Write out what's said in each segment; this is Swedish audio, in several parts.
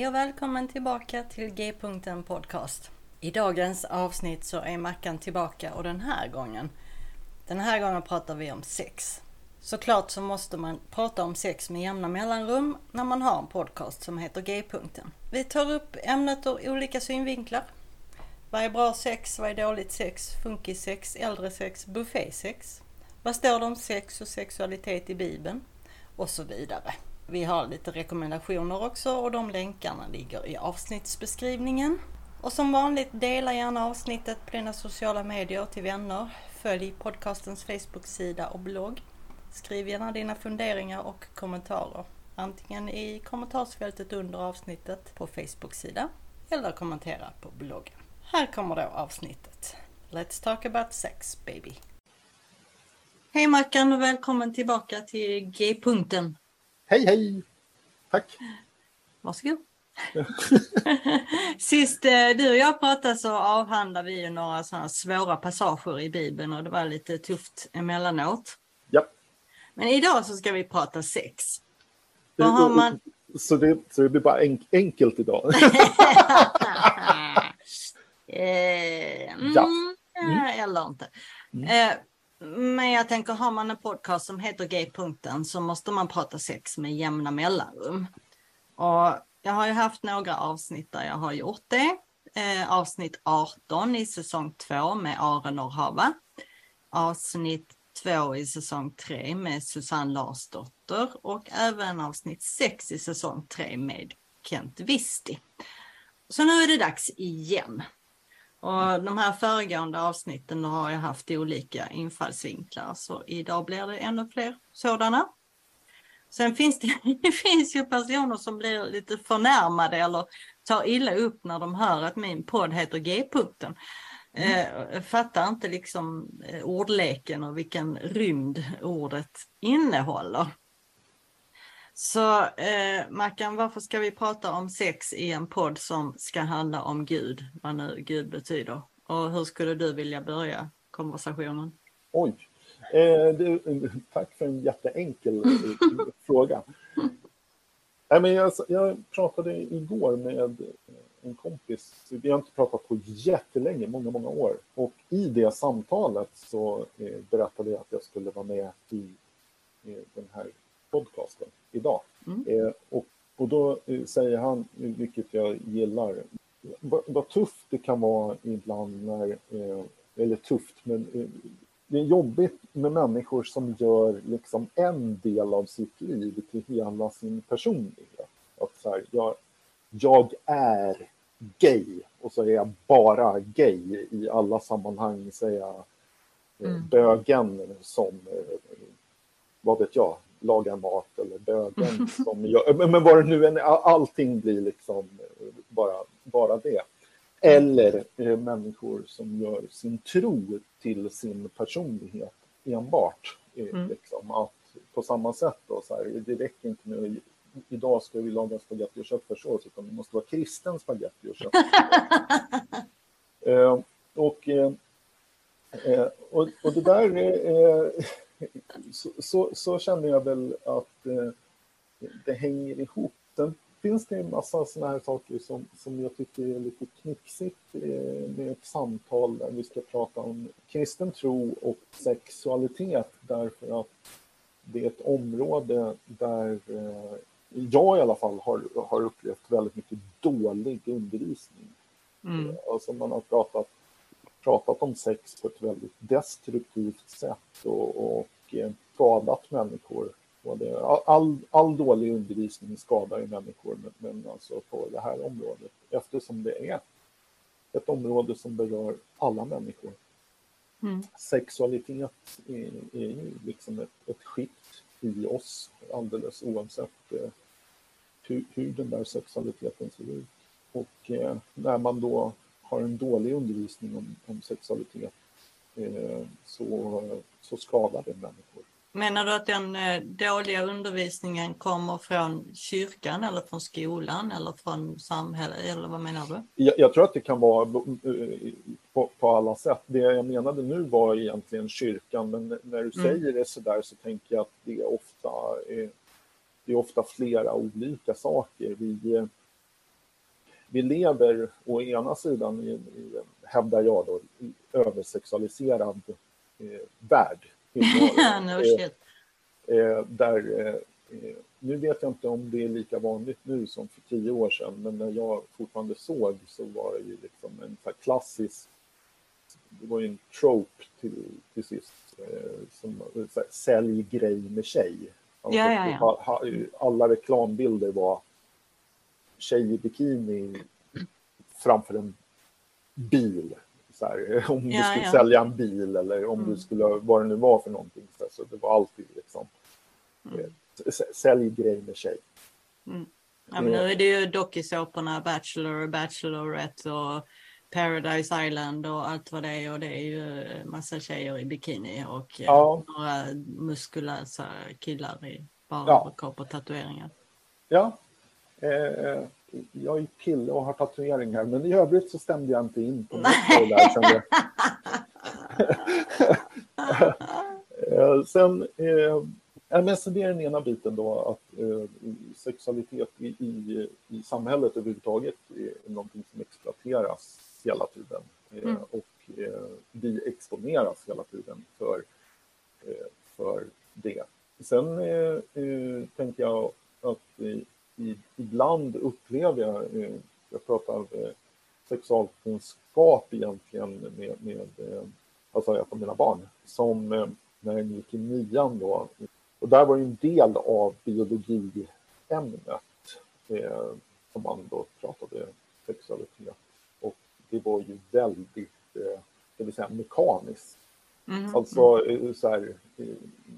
Hej och välkommen tillbaka till G-punkten Podcast. I dagens avsnitt så är Mackan tillbaka och den här gången, den här gången pratar vi om sex. Såklart så måste man prata om sex med jämna mellanrum när man har en podcast som heter G-punkten. Vi tar upp ämnet ur olika synvinklar. Vad är bra sex? Vad är dåligt sex? Funkissex? Äldre sex? Buffésex? Vad står det om sex och sexualitet i Bibeln? Och så vidare. Vi har lite rekommendationer också och de länkarna ligger i avsnittsbeskrivningen. Och som vanligt, dela gärna avsnittet på dina sociala medier till vänner. Följ podcastens Facebook-sida och blogg. Skriv gärna dina funderingar och kommentarer. Antingen i kommentarsfältet under avsnittet på Facebook-sida eller kommentera på bloggen. Här kommer då avsnittet. Let's talk about sex baby. Hej Mackan och välkommen tillbaka till G-punkten. Hej hej! Tack! Varsågod! Sist eh, du och jag pratade så avhandlade vi ju några sådana svåra passager i Bibeln och det var lite tufft emellanåt. Ja. Men idag så ska vi prata sex. Vad har man... Så det, så det blir bara enk enkelt idag? eh, mm, ja. Mm. Eller inte. Mm. Eh, men jag tänker, har man en podcast som heter G-punkten så måste man prata sex med jämna mellanrum. Och jag har ju haft några avsnitt där jag har gjort det. Eh, avsnitt 18 i säsong 2 med Aron Norhava. Avsnitt 2 i säsong 3 med Susanne Larsdotter och även avsnitt 6 i säsong 3 med Kent Visti. Så nu är det dags igen. Och de här föregående avsnitten har jag haft olika infallsvinklar så idag blir det ännu fler sådana. Sen finns det, det finns ju personer som blir lite förnärmade eller tar illa upp när de hör att min podd heter G-punkten. Mm. Eh, fattar inte liksom eh, ordleken och vilken rymd ordet innehåller. Så eh, Mackan, varför ska vi prata om sex i en podd som ska handla om Gud, vad nu Gud betyder? Och hur skulle du vilja börja konversationen? Oj, eh, det, tack för en jätteenkel eh, fråga. Nej, men jag, jag pratade igår med en kompis, vi har inte pratat på jättelänge, många, många år. Och i det samtalet så eh, berättade jag att jag skulle vara med i den här podcasten idag. Mm. Eh, och, och då eh, säger han, vilket jag gillar, vad, vad tufft det kan vara ibland när, eh, eller tufft, men eh, det är jobbigt med människor som gör liksom en del av sitt liv till hela sin personlighet. Att så här, jag, jag är gay och så är jag bara gay i alla sammanhang, säger jag eh, mm. bögen som, vad vet jag, lagar mat eller bögen som gör, men vad det nu än allting blir liksom bara, bara det. Eller eh, människor som gör sin tro till sin personlighet enbart. Eh, mm. Liksom, att på samma sätt då, så här, det räcker inte med att idag ska vi laga spagetti och köttfärssås utan det måste vara kristen spagetti och köttfärssås. eh, och, eh, eh, och, och det där eh, så, så, så, känner jag väl att eh, det hänger ihop. Sen finns det en massa sådana här saker som, som jag tycker är lite knixigt eh, med ett samtal där vi ska prata om kristen tro och sexualitet därför att det är ett område där eh, jag i alla fall har, har upplevt väldigt mycket dålig undervisning. Mm. Alltså man har pratat, pratat om sex på ett väldigt destruktivt sätt och, och skadat människor all, all dålig undervisning skadar ju människor, men, men alltså på det här området, eftersom det är ett område som berör alla människor. Mm. Sexualitet är, är ju liksom ett, ett skikt i oss, alldeles oavsett eh, hur, hur, den där sexualiteten ser ut. Och eh, när man då har en dålig undervisning om, om sexualitet eh, så, så skadar det människor. Menar du att den eh, dåliga undervisningen kommer från kyrkan eller från skolan eller från samhället? Eller vad menar du? Jag, jag tror att det kan vara eh, på, på, alla sätt. Det jag menade nu var egentligen kyrkan, men när du mm. säger det så där så tänker jag att det är ofta, det är ofta flera olika saker. Vi, eh, vi lever å ena sidan i, i hävdar jag då, översexualiserad eh, värld no shit. Eh, där, eh, nu vet jag inte om det är lika vanligt nu som för tio år sedan, men när jag fortfarande såg så var det ju liksom en så klassisk, det var ju en trope till, till sist, eh, som så här, sälj grej med tjej. Alltså, ja, ja, ja. Alla reklambilder var tjej i bikini framför en bil här, om du skulle ja. sälja en bil eller om mm. du skulle, vad det nu var för någonting. Så, så det var alltid liksom, mm. Eh, sälj grej med tjej. Mm. Ja, men nu är det ju dokusåporna Bachelor, Bachelorette och Paradise Island och allt vad det är och det är ju massa tjejer i bikini och eh, ja. några muskulösa killar i bara ja. och tatueringar. Ja, eh, jag är kille och har tatueringar, men i övrigt så stämde jag inte in på något där. Eh, sen, eh, men så det är den ena biten då, att eh, sexualitet i, i, i samhället överhuvudtaget är någonting som exploateras hela tiden. Eh, mm. Och eh, vi exponeras hela tiden för, eh, för det. Sen eh, tänker jag att ibland upplever jag, eh, jag pratar eh, sexualkunskap egentligen med, med eh, alltså ett av mina barn, som när jag gick i nian då, och där var en del av biologiämnet eh, som man då pratade sexualitet. Och det var ju väldigt, eh, det vill säga mekaniskt. Mm. Alltså så här,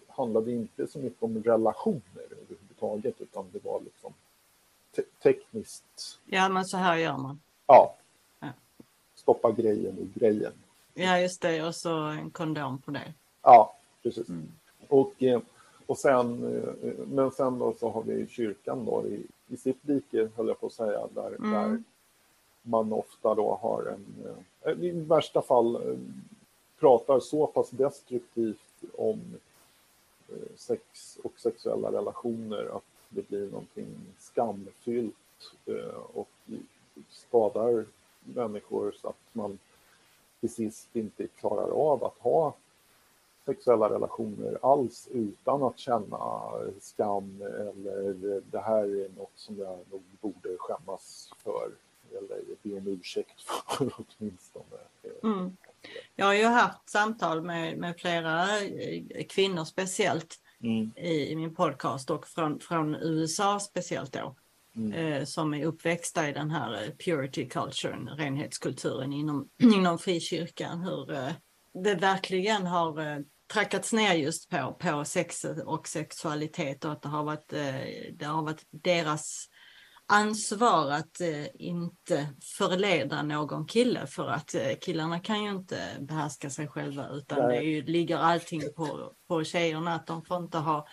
handlade inte så mycket om relationer överhuvudtaget, utan det var liksom te tekniskt. Ja, men så här gör man. Ja. ja. Stoppa grejen i grejen. Ja, just det. Och så en kondom på det. Ja, precis. Mm. Och, eh, och sen, eh, men sen då så har vi kyrkan då i, i sitt rike, höll jag på att säga, där, mm. där man ofta då har en, eh, i värsta fall pratar så pass destruktivt om sex och sexuella relationer att det blir någonting skamfyllt eh, och skadar människor så att man till sist inte klarar av att ha sexuella relationer alls utan att känna skam eller det här är något som jag nog borde skämmas för eller be om ursäkt för åtminstone. Mm. Jag har ju haft samtal med, med flera eh, kvinnor speciellt mm. i, i, min podcast och från, från USA speciellt då. Mm. Eh, som är uppväxta i den här eh, purity culturen, renhetskulturen inom, inom frikyrkan. Hur eh, det verkligen har eh, trackats ner just på, på sex och sexualitet och att det har varit, eh, det har varit deras ansvar att eh, inte förleda någon kille för att eh, killarna kan ju inte behärska sig själva utan Nej. det ju, ligger allting på, på tjejerna att de får inte ha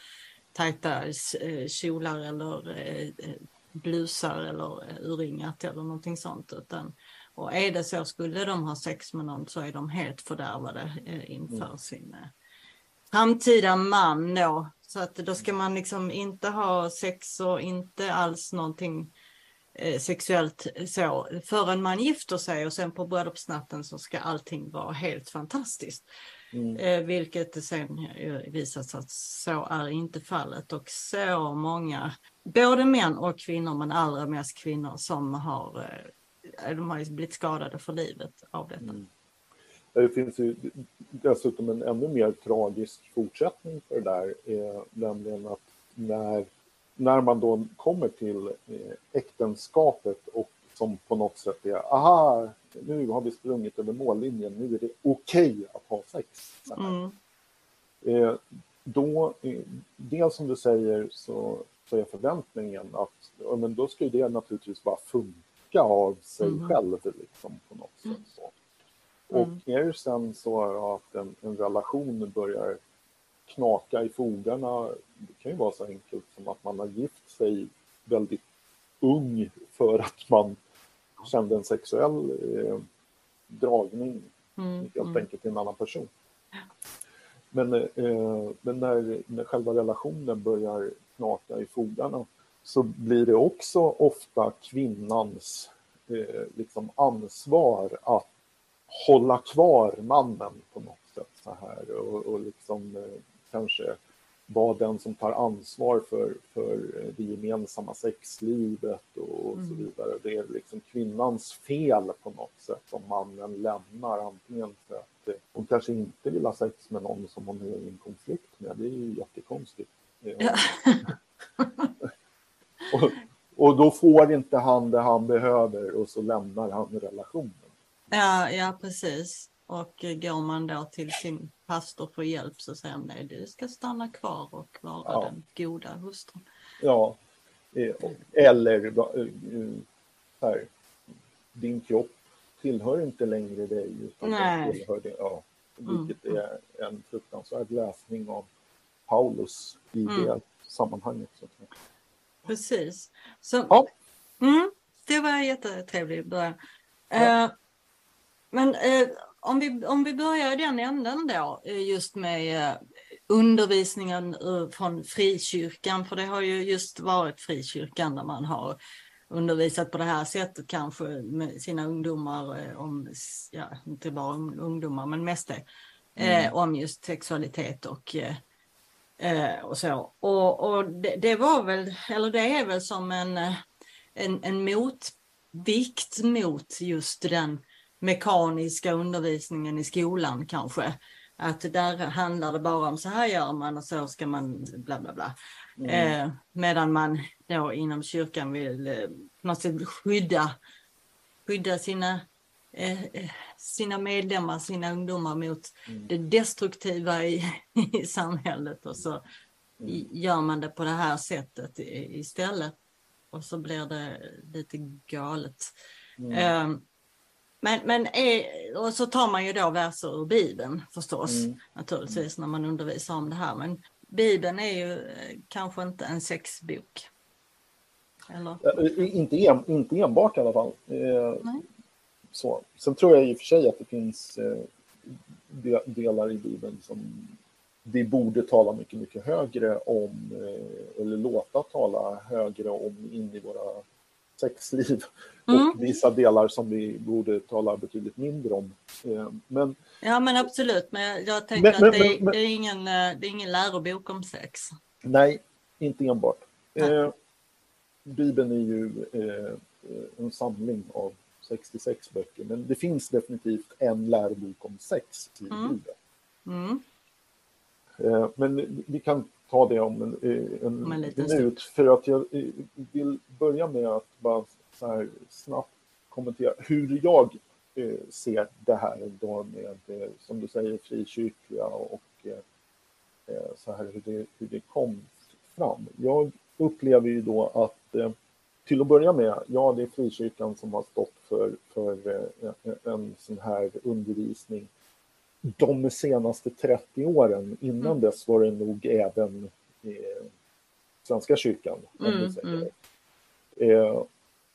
tajta eh, kjolar eller eh, eh, blusar eller eh, urringat eller någonting sånt utan och är det så, skulle de ha sex med någon så är de helt fördärvade inför mm. sin framtida man då. Så att då ska man liksom inte ha sex och inte alls någonting eh, sexuellt så förrän man gifter sig och sen på bröllopsnatten så ska allting vara helt fantastiskt. Mm. Eh, vilket sen visar sig att så är inte fallet och så många, både män och kvinnor men allra mest kvinnor som har, eh, de har blivit skadade för livet av detta. Mm. Det finns ju dessutom en ännu mer tragisk fortsättning för det där, eh, nämligen att när, när man då kommer till eh, äktenskapet och som på något sätt är, aha, nu har vi sprungit över mållinjen, nu är det okej okay att ha sex. Mm. Eh, då, eh, dels som du säger så, så är förväntningen att ja, men då ska det naturligtvis bara funka av sig mm. själv liksom, på något sätt. Så. Och mm. är det sen så att en, en relation börjar knaka i fogarna, det kan ju vara så enkelt som att man har gift sig väldigt ung för att man kände en sexuell eh, dragning mm. helt mm. enkelt till en annan person. Men, eh, men när, när själva relationen börjar knaka i fogarna så blir det också ofta kvinnans eh, liksom ansvar att hålla kvar mannen på något sätt så här och, och liksom eh, kanske vara den som tar ansvar för, för det gemensamma sexlivet och, mm. så vidare. Det är liksom kvinnans fel på något sätt om mannen lämnar antingen för att eh, hon kanske inte vill ha sex med någon som hon är i en konflikt med. Det är ju jättekonstigt. Ja. och, och då får inte han det han behöver och så lämnar han relationen. Ja, ja precis. Och går man då till sin pastor för hjälp så säger han nej, du ska stanna kvar och vara ja. den goda hustrun. Ja, eh, eller eh, här, din kropp tillhör inte längre dig utan nej. tillhör det. Ja, vilket mm. är en fruktansvärd läsning av Paulus i mm. det sammanhanget. Precis. Så, ja. Mm, det var jättetrevligt början. Ja. Uh, men eh, om, vi, om vi börjar i den änden då, eh, just med eh, undervisningen eh, från frikyrkan, för det har ju just varit frikyrkan där man har undervisat på det här sättet kanske med sina ungdomar om, ja, inte bara ungdomar men mest det, mm. om just sexualitet och, och så. Och, och det, det, var väl, eller det är väl som en, en, en motvikt mot just den mekaniska undervisningen i skolan kanske. Att där handlar det bara om så här gör man och så ska man bla bla bla. Mm. Eh, medan man då inom kyrkan vill eh, på något sätt skydda, skydda sina, eh, sina medlemmar, sina ungdomar mot mm. det destruktiva i, i samhället och så mm. gör man det på det här sättet istället. Och så blir det lite galet. Mm. Eh, men, men är, och så tar man ju då verser ur Bibeln förstås, mm. naturligtvis, när man undervisar om det här. Men Bibeln är ju eh, kanske inte en sexbok. Eller? Inte, en, inte enbart i alla fall. Eh, så. Sen tror jag i och för sig att det finns eh, delar i Bibeln som vi borde tala mycket, mycket högre om, eh, eller låta tala högre om in i våra sexliv mm. och vissa delar som vi borde tala betydligt mindre om. Eh, men, ja men absolut, men jag tänker men, att det, men, det, är ingen, eh, det är ingen lärobok om sex. Nej, inte enbart. Eh, Bibeln är ju eh, en samling av 66 böcker, men det finns definitivt en lärobok om sex i mm. Bibeln. Mm. Eh, men vi kan ta det om en, eh, en, en minut. För att jag eh, vill börja med att bara så snabbt kommentera hur jag eh, ser det här då med, som du säger, frikyrkliga och så här hur det, hur det kom fram. Jag upplever ju då att till att börja med, ja det är frikyrkan som har stått för, för en sån här undervisning de senaste 30 åren. Innan mm. dess var det nog även eh, Svenska kyrkan. Mm, mm. Eh,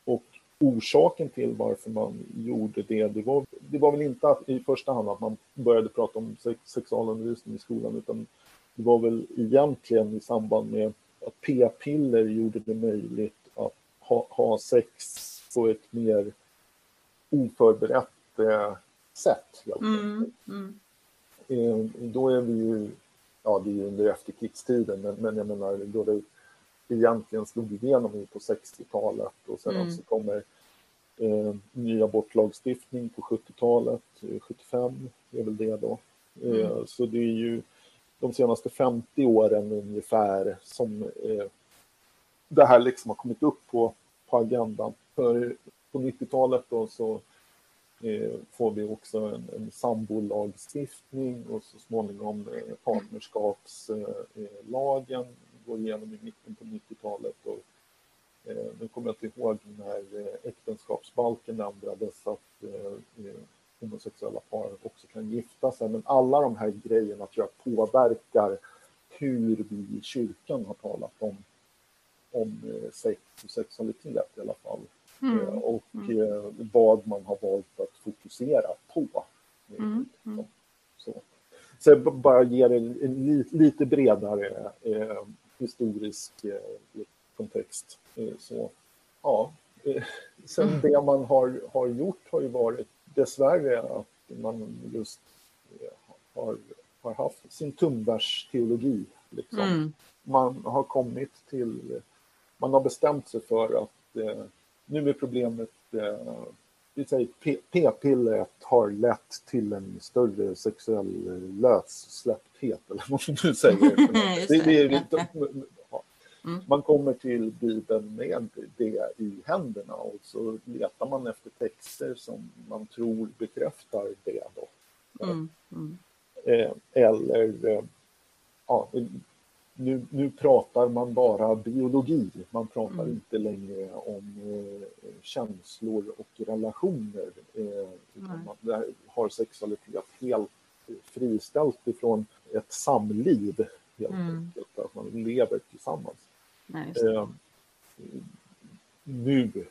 och orsaken till varför man gjorde det, det var, det var väl inte att, i första hand att man började prata om sex, sexualundervisning i skolan, utan det var väl egentligen i samband med att p-piller gjorde det möjligt att ha, ha sex på ett mer oförberett eh, sätt. Mm, mm. Eh, då är vi ju, ja det är ju under efterkrigstiden, men, men jag menar då det egentligen slog igenom på 60-talet och sen mm. så kommer eh, ny abortlagstiftning på 70-talet, 75 är väl det då. Eh, mm. Så det är ju de senaste 50 åren ungefär som eh, det här liksom har kommit upp på, på agendan. För på 90-talet då så eh, Eh, får vi också en, en sambolagstiftning och så småningom eh, partnerskapslagen eh, går igenom i mitten på 90-talet. Och, nu kommer jag inte ihåg när äktenskapsbalken ändrades så att homosexuella par också kan gifta sig. Men alla de här grejerna tror jag påverkar hur vi i kyrkan har talat om, om sex och sexualitet i alla fall. Mm. Eh, och mm. Eh, vad man har valt att fokusera på. Mm. Mm. Så. Så jag bara ger en, en lite bredare eh, historisk eh, kontext. Eh, så, ja. Sen mm. det man har, har gjort har ju varit dessvärre att man just har, har haft sin tumvärsteologi. Liksom. Mm. Man har kommit till, man har bestämt sig för att nu är problemet, eh, vi säger p-pillret har lett till en större sexuell lössläppthet, eller vad man nu säger. det, det, det, Mm. Man kommer till Bibeln med det i händerna och så letar man efter texter som man tror bekräftar det. Då. Mm. Mm. Eh, eller, eh, ja, nu, nu pratar man bara biologi, man pratar mm. inte längre om eh, känslor och relationer. Eh, utan man har sexualitet helt friställt ifrån ett samliv, helt mm. enkelt, att man lever tillsammans. Nej, eh, nu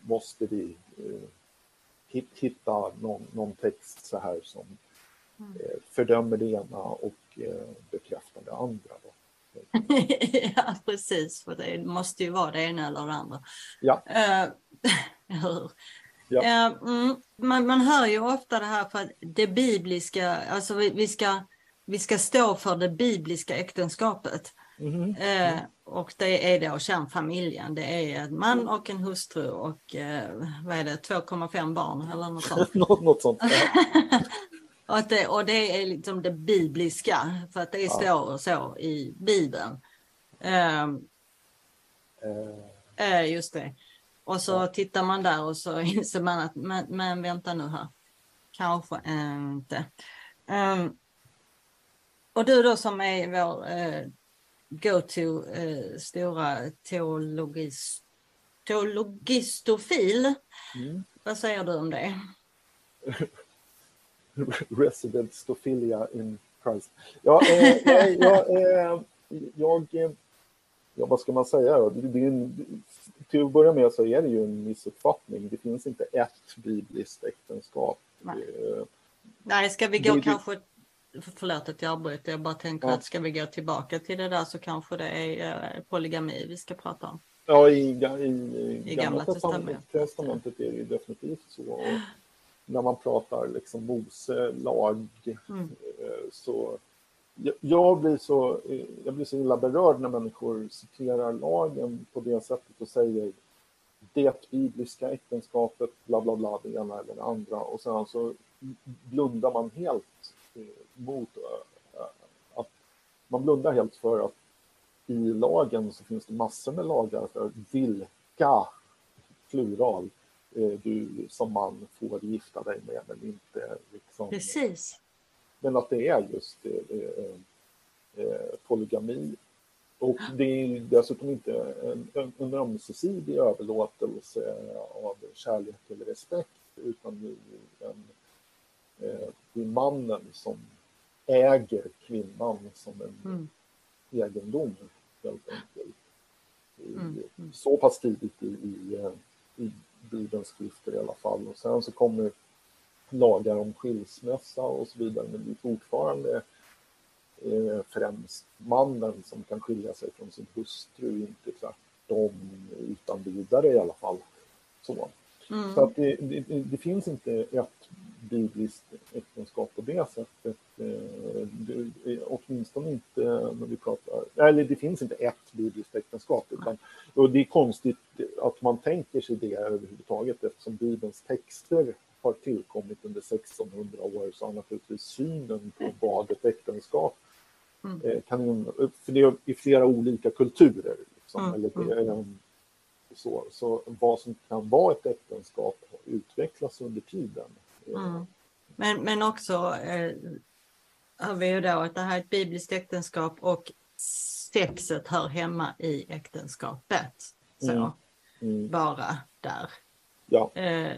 måste vi eh, hitta någon, någon, text så här som mm. eh, fördömer det ena och eh, bekräftar det andra. Då. Ja, precis, för det måste ju vara det ena eller det andra. Ja. Uh, ja. Uh, mm, man, man hör ju ofta det här för att det bibliska, alltså vi, vi, ska, vi ska stå för det bibliska äktenskapet. Mm. Eh, och det är då kärnfamiljen. Det är en man och en hustru och eh, vad är det, 2,5 barn eller något sånt. något sånt. och, det, och det är liksom det bibliska för att det ja. står så i Bibeln. Eh, eh. just det. Och så ja. tittar man där och så inser man att men, men vänta nu här. Kanske inte. Um, och du då som är vår eh, go-to eh, stora teologis, teologistofil. Mm. Vad säger du om det? Resident stofilia in Christ. Ja, eh, jag, jag, eh, jag, eh, ja, vad ska man säga då? Det, det en, till att börja med så är det ju en missuppfattning. Det finns inte ett bibliskt äktenskap. Nej, eh, Nej ska vi gå det, kanske Förlåt att jag avbryter, jag bara tänker ja. att ska vi gå tillbaka till det där så kanske det är eh, polygami vi ska prata om. Ja, i, i, i, I Gamla testamentet, testamentet är det ju definitivt så. Och när man pratar liksom Mose lag mm. Eh, så jag blir, så, eh, jag blir så illa berörd när människor citerar lagen på det sättet och säger det bibliska äktenskapet, bla bla bla, det ena eller det andra. Och sen så blundar man helt mot eh, att man blundar helt för att i lagen så finns det massor med lagar för vilka, plural, du som man får gifta dig med men inte liksom... Precis. Men att det är just eh, eh, polygami. Och det är dessutom inte en, en ömsesidig överlåtelse av kärlek eller respekt utan det är en eh, det är mannen som äger kvinnan som en mm. egendom helt enkelt. Mm. Mm. Så pass tidigt i, i, i Bibelns skrifter i alla fall. Och sen så kommer lagar om skilsmässa och så vidare. Men det är fortfarande eh, främst mannen som kan skilja sig från sin hustru, inte tvärtom utan vidare i alla fall. Så, mm. så att det, det, det, finns inte ett bibliskt äktenskap på det sättet. Eh, det, åtminstone inte när vi pratar, eller det finns inte ett bibliskt äktenskap. Utan, och det är konstigt att man tänker sig det överhuvudtaget eftersom Bibelns texter har tillkommit under 1600 år så har naturligtvis synen på vad ett äktenskap mm. Eh, kan för det är i flera olika kulturer. Liksom, mm. eller mm. så, så vad som kan vara ett äktenskap utvecklas under tiden. Mm. Men, men också eh, har vi ju då att det här är ett bibliskt äktenskap och sexet hör hemma i äktenskapet. Så, mm. Mm. bara där. Ja. Eh,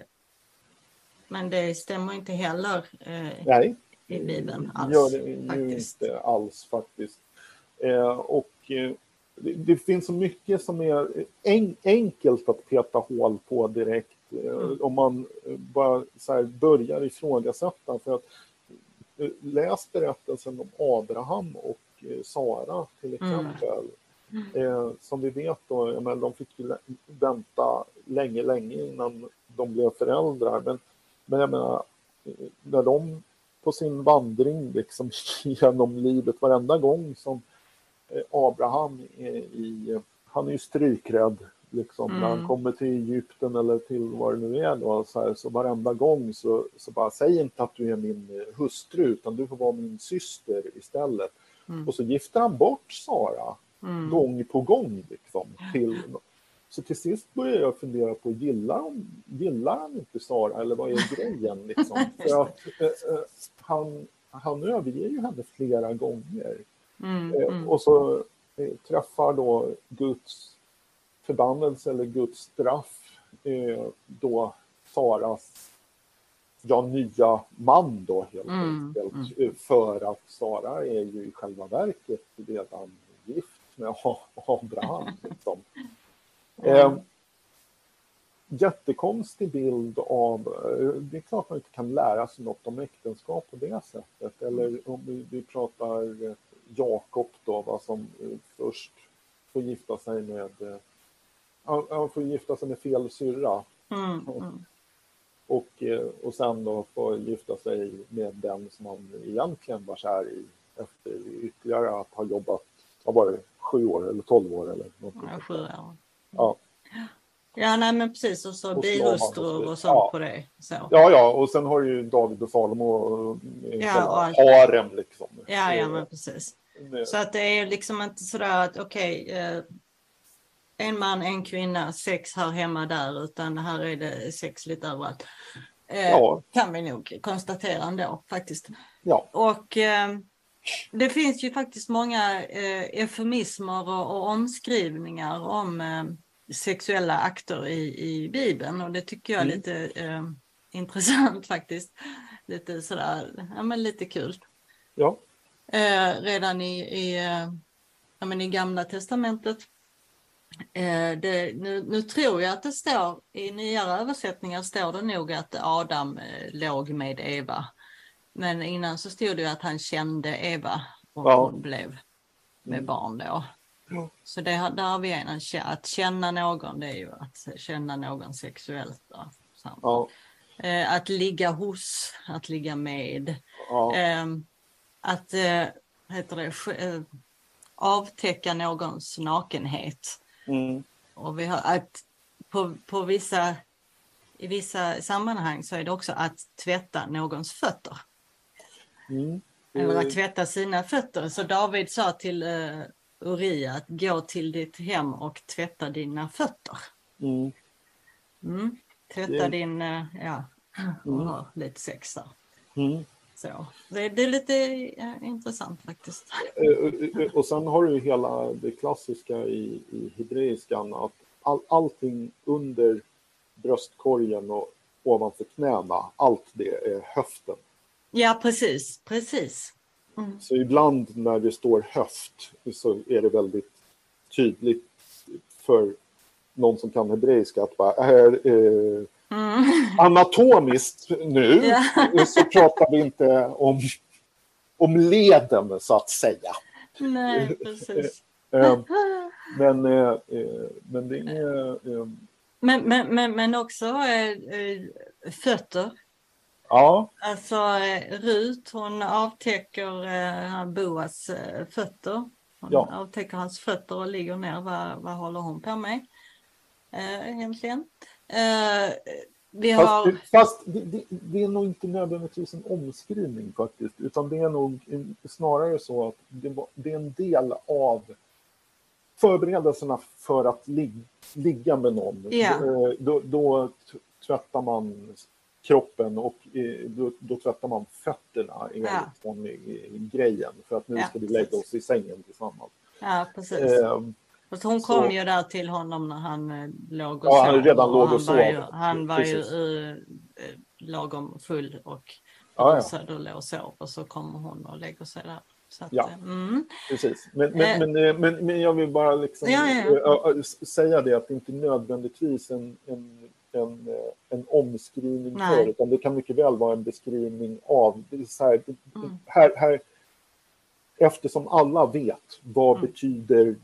men det stämmer inte heller eh, Nej. i Bibeln alls. gör det faktiskt. inte alls faktiskt. Eh, och eh, det, det, finns så mycket som är en, enkelt att peta hål på direkt mm. om man bara så här börjar ifrågasätta. För att, läs berättelsen om Abraham och Sara till mm. exempel. Mm. Eh, som vi vet då, men de fick vänta länge, länge innan de blev föräldrar. Men men jag menar, när de på sin vandring liksom genom livet varenda gång som eh, Abraham är i, han är ju strykrädd liksom mm. när han mm. kommer till Egypten eller till vad det nu är då, så, här, så varenda gång så, så bara säg inte att du är min eh, hustru utan du får vara min syster istället. Mm. Och så gifter han bort Sara mm. gång på gång liksom till så till sist började jag fundera på, gillar han, gillar han inte Sara eller vad är grejen? Liksom? För att eh, eh, han, han överger ju henne flera gånger. Mm, eh, mm. Och så eh, träffar då Guds förbannelse eller Guds straff eh, då Saras ja, nya man då helt mm, enkelt. Mm. Eh, för att Sara är ju i själva verket redan gift med Abraham. Liksom. Eh, jättekonstig bild av, eh, det är klart man inte kan lära sig något om äktenskap på det sättet. Eller om vi, vi pratar Jakob då, va, som först får gifta sig med, han får gifta sig med fel syrra. Mm, mm. Och, och sen då får gifta sig med den som han egentligen var kär i efter ytterligare att ha jobbat, vad var det, sju år eller tolv år eller något. Ja, sju år. Ja. Ja, nej men precis. Och så bihustrur och sånt ja. på det. Så. Ja, ja, och sen har ju David och Salomo ja, och harem liksom. Ja, ja, men precis. Så att det är liksom inte sådär att okej, okay, eh, en man, en kvinna, sex hör hemma där, utan här är det sex lite överallt. Eh, ja. Kan vi nog konstatera ändå faktiskt. Ja. Och eh, det finns ju faktiskt många eh, eufemismer och, och omskrivningar om eh, sexuella akter i, i Bibeln och det tycker jag är mm. lite eh, intressant faktiskt. Lite sådär, ja men lite kul. Ja. Eh, redan i, i, eh, ja, men i Gamla Testamentet. Eh, det, nu, nu, tror jag att det står, i nyare översättningar står det nog att Adam eh, låg med Eva. Men innan så stod det att han kände Eva och ja. hon blev med mm. barn då. Så det, där har vi en, att känna någon, det är ju att känna någon sexuellt. Då, ja. eh, att ligga hos, att ligga med. Ja. Eh, att heter det, avtäcka någons nakenhet. Mm. Och vi har att på, på vissa, i vissa sammanhang så är det också att tvätta någons fötter. Mm. Eller att tvätta sina fötter. Så David sa till uh, Uria att gå till ditt hem och tvätta dina fötter. Mm. Mm. Tvätta din, uh, ja, och mm. ha lite sex där. Så. Det, det, är lite intressant faktiskt. Och sen har du hela det klassiska i, i hebreiskan att all, allting under bröstkorgen och ovanför knäna, allt det är höften. Ja, precis, precis. Mm. Så ibland när det står höft så är det väldigt tydligt för någon som kan hebreiska att bara, äh, eh, mm. anatomiskt nu yeah. så pratar vi inte om om leden så att säga. Nej, precis. Eh, men, eh, men det är... Men, men, men, men också fötter. Ja. Alltså Rut hon avtäcker Boas fötter. Hon ja. avtäcker hans fötter och ligger ner. Vad, vad håller hon på med? egentligen. Vi har... Fast, fast det, det, det, är nog inte nödvändigtvis en omskrivning faktiskt, utan det är nog snarare så att det, det är en del av förberedelserna för att lig, ligga med någon. Yeah. Då, då tvättar man kroppen och eh, då, då tvättar man fötterna är ja. grejen för att nu ja, ska vi lägga oss i sängen tillsammans. Ja, precis. Eh, Fast hon kom så... ju där till honom när han eh, låg och ja, sov. Han redan låg och, sov. Var ju, han var Precis. ju uh, lagom full och ja, ja. Så då låg och sov och så kommer hon och lägger sig där. Att, ja, mm. precis. Men, men, eh. men, men, jag vill bara liksom, ja, ja. säga det att det inte nödvändigtvis en, en, en, en omskrivning Nej. för, utan det kan mycket väl vara en beskrivning av. Så här, mm. här, här, eftersom alla vet vad mm. betyder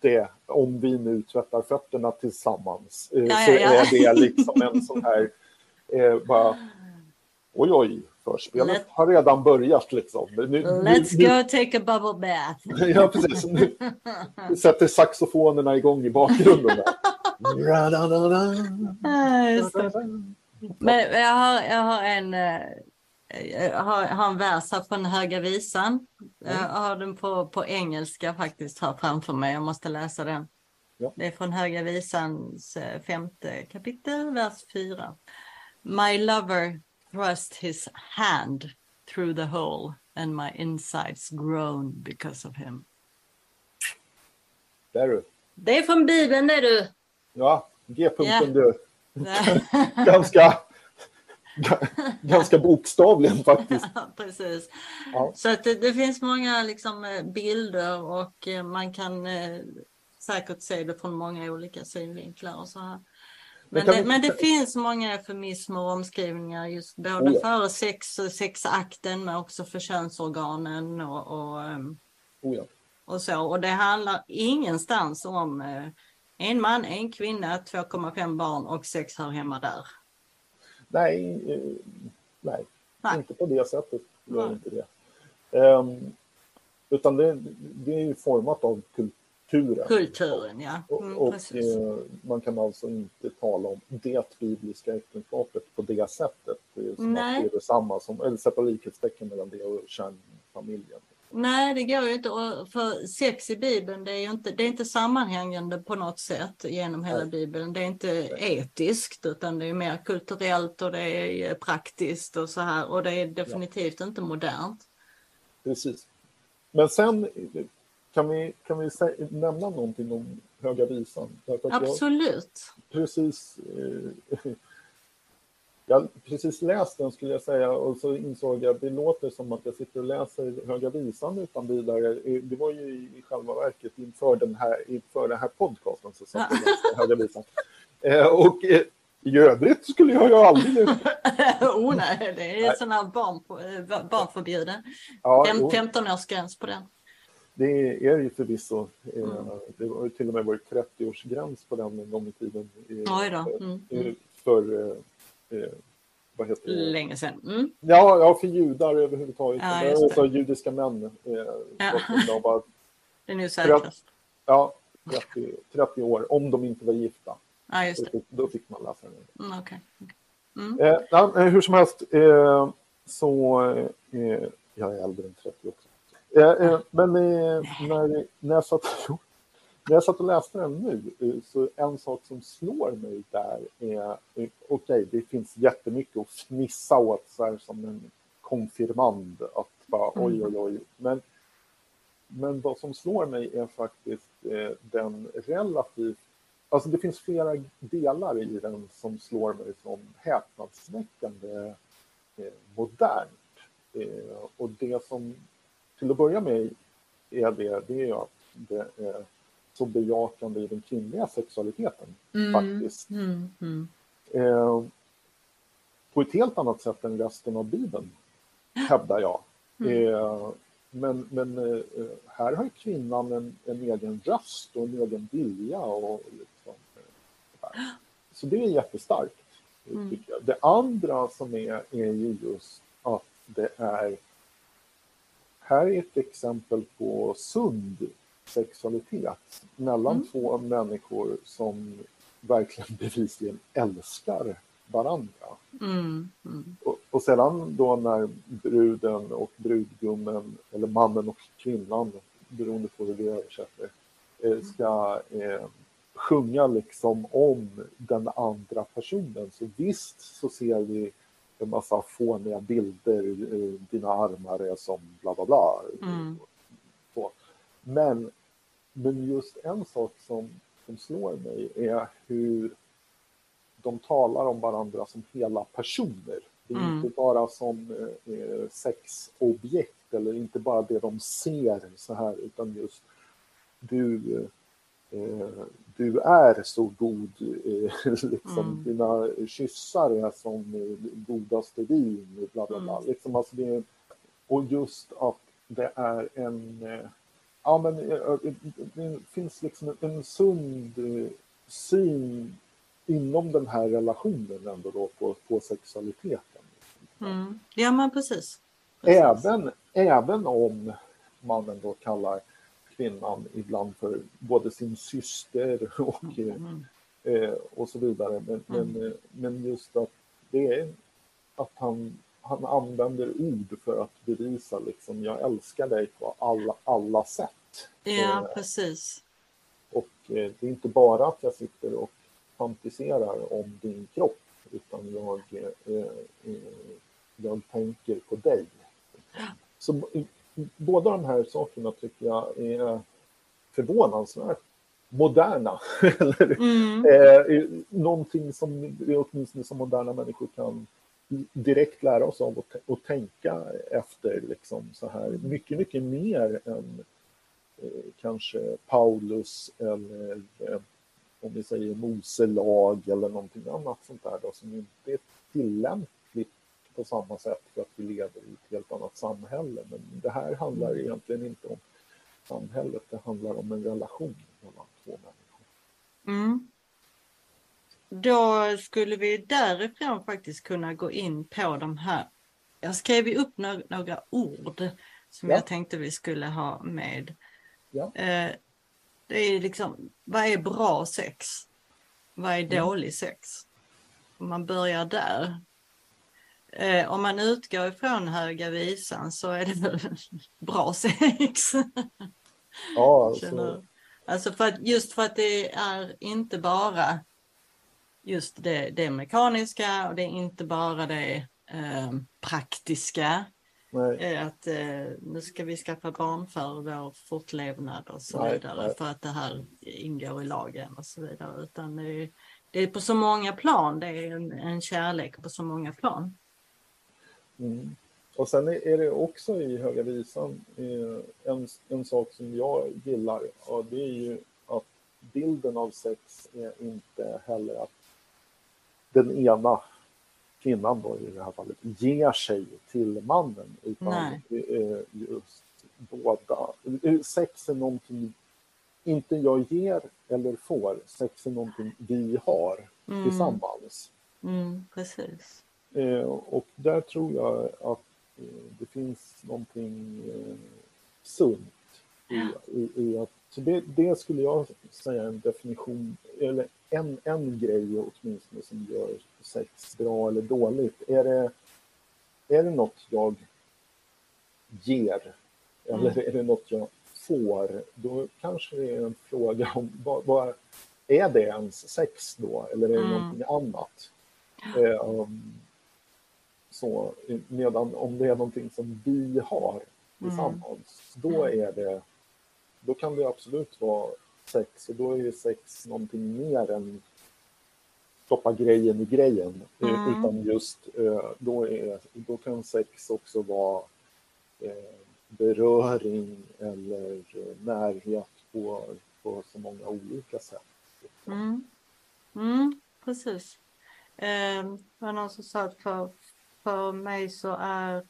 det, om vi nu tvättar fötterna tillsammans, eh, ja, så ja, ja. är det liksom en sån här, eh, bara, oj oj, förspelet Let... har redan börjat liksom. Nu, Let's nu, go take a bubble bath. ja, precis. Nu sätter saxofonerna igång i bakgrunden. Men jag har, jag har en eh, har, har en vers här från Höga Visan. Jag har den på, på engelska faktiskt här framför mig. Jag måste läsa den. Ja. Det är från Höga Visans eh, femte kapitel, vers fyra. My lover thrust his hand through the hole and my insides groan because of him. Där du. Det är från Bibeln det du. Ja, G-punkten yeah. du. Ganska ganska bokstavligen faktiskt. Precis. Ja. Så att det, det, finns många liksom, eh, bilder och eh, man kan eh, säkert se det från många olika synvinklar och så här. Men, det, men det finns många eufemismer och omskrivningar just både oh ja. före sex sexakten men också för könsorganen och, och, ehm, oh ja. och så. Och det handlar ingenstans om en man, en kvinna, 2,5 barn och sex hör hemma där. Nej, eh, nej, nej. inte på det sättet. Gör inte det. Um, utan det, det, är ju format av kulturen. Kulturen, ja. Mm, och, och eh, man kan alltså inte tala om det bibliska äktenskapet på det sättet. Som Nej. att det är detsamma som, eller sätta likhetstecken mellan det och kärnfamiljen. Nej, det går ju inte. för sex i Bibeln, det är ju inte, det är inte sammanhängande på något sätt genom hela. Bibeln. Det är inte etiskt, utan det är mer kulturellt och det är praktiskt och så här. Och det är definitivt ja. inte modernt. Precis. Men sen kan vi, kan vi nämna någonting om Höga Visan? Absolut. Precis. Eh, jag precis läst den skulle jag säga och så insåg jag att det låter som att jag sitter och läser Höga Visan utan vidare. Det var ju i själva verket inför den här, inför den här podcasten så satt jag och läste Höga Visan. Eh, och eh, i övrigt skulle jag ju aldrig... oh nej, det är sån här barn, eh, barnförbjuden. Ja, 15-årsgräns på den. Det är ju förvisso. Mm. Det var till och med varit 30-årsgräns på den en gång i tiden. Oj då. Mm. Mm. För vad heter det? Länge sedan. Mm. Ja, ja, för judar överhuvudtaget. Ja, alltså, judiska män. Eh, ja. bara, det är nu säkrast. Ja, 30, 30 år, om de inte var gifta. Ja, just det. Då, fick man läsa den. Mm, okay. mm. Eh, hur som helst, eh, så... Eh, jag är äldre än 30 också. Eh, eh, men när, när jag satt... När jag satt och läste den nu, eh, så en sak som slår mig där är, eh, okej, okay, det finns jättemycket att fnissa åt så här som en konfirmand, att bara oj, oj, oj. Men, men vad som slår mig är faktiskt eh, den relativt, alltså det finns flera delar i den som slår mig som häpnadsväckande eh, modernt. Eh, och det som till att börja med är det, det är att det är så bejakande i den kvinnliga sexualiteten mm. faktiskt. Mm. Mm. Eh, på ett helt annat sätt än resten av Bibeln, hävdar jag. Mm. Eh, men, men eh, här har kvinnan en, en, egen röst och en egen vilja. Och liksom, eh, så det är jättestarkt. Mm. Tycker jag. Det andra som är, är ju just att det är... Här är ett exempel på sund sexualitet mellan mm. två människor som verkligen bevisligen älskar varandra. Mm, mm. Och, och, sedan då när bruden och brudgummen, eller mannen och kvinnan, beroende på hur vi översätter, eh, ska eh, sjunga liksom om den andra personen. Så visst så ser vi en massa fåniga bilder, dina armar är som bla bla bla. Mm. Men, men just en sak som, som slår mig är hur de talar om varandra som hela personer. Det är mm. inte bara som eh, sexobjekt eller inte bara det de ser så här utan just du, eh, du är så god, eh, liksom, mm. dina kyssar är som godaste vin, bla bla bla. Mm. Liksom, alltså det, och just att det är en, ja men det finns liksom en sund syn inom den här relationen ändå då på, på sexualiteten. Mm. Ja men precis. precis. Även, även om mannen då kallar kvinnan ibland för både sin syster och, mm. eh, och så vidare. Men, mm. men, men just att det är att han, han använder ord för att bevisa liksom jag älskar dig på alla, alla sätt. Ja, eh, precis. Och eh, det är inte bara att jag sitter och fantiserar om din kropp utan jag, eh, eh, jag tänker på dig. Så båda de här sakerna tycker jag är förvånansvärt moderna. mm. eh, någonting som vi åtminstone som moderna människor kan direkt lära oss av och, och tänka efter. Liksom, så här. Mycket, mycket mer än eh, kanske Paulus eller eh, om vi säger Moselag eller någonting annat sånt där då, som inte är tillämpligt på samma sätt för att vi lever i ett helt annat samhälle. Men det här handlar mm. egentligen inte om samhället, det handlar om en relation mellan två människor. Mm. Då skulle vi därifrån faktiskt kunna gå in på de här. Jag skrev upp några, några ord som ja. jag tänkte vi skulle ha med. Ja. Eh, det är liksom, vad är bra sex? Vad är dålig sex? Om man börjar där. Eh, om man utgår ifrån Höga Visan så är det väl bra sex. Ja, alltså. alltså för att, just för att det är inte bara just det, det mekaniska och det är inte bara det eh, praktiska Nej. Att eh, nu ska vi skaffa barn för vår fortlevnad och så nej, vidare nej. för att det här ingår i lagen och så vidare. Utan det är, det är på så många plan, det är en, en kärlek på så många plan. Mm. Och sen är det också i Höga Visan eh, en, en sak som jag gillar och det är ju att bilden av sex är inte heller att den ena kvinnan då i det här fallet ger sig till mannen utan eh, just båda. Sex är någonting inte jag ger eller får, sex är någonting vi har mm. tillsammans. Mm, precis. Eh, och där tror jag att eh, det finns någonting eh, sunt i, i, i att så det, det, skulle jag säga en definition, eller en, en grej åtminstone som gör sex bra eller dåligt. Är det, är det något jag ger eller mm. är det något jag får? Då kanske det är en fråga om vad, vad är det ens sex då eller är det mm. någonting annat? Eh, um, så, medan om det är någonting som vi har tillsammans, mm. då är det då kan det absolut vara sex och då är ju sex någonting mer än stoppa grejen i grejen. Eh, mm. Utan just eh, då, är, då kan sex också vara eh, beröring eller närhet på, på så många olika sätt. Mm. Mm, precis. Eh, det var någon som sa att för, för mig så är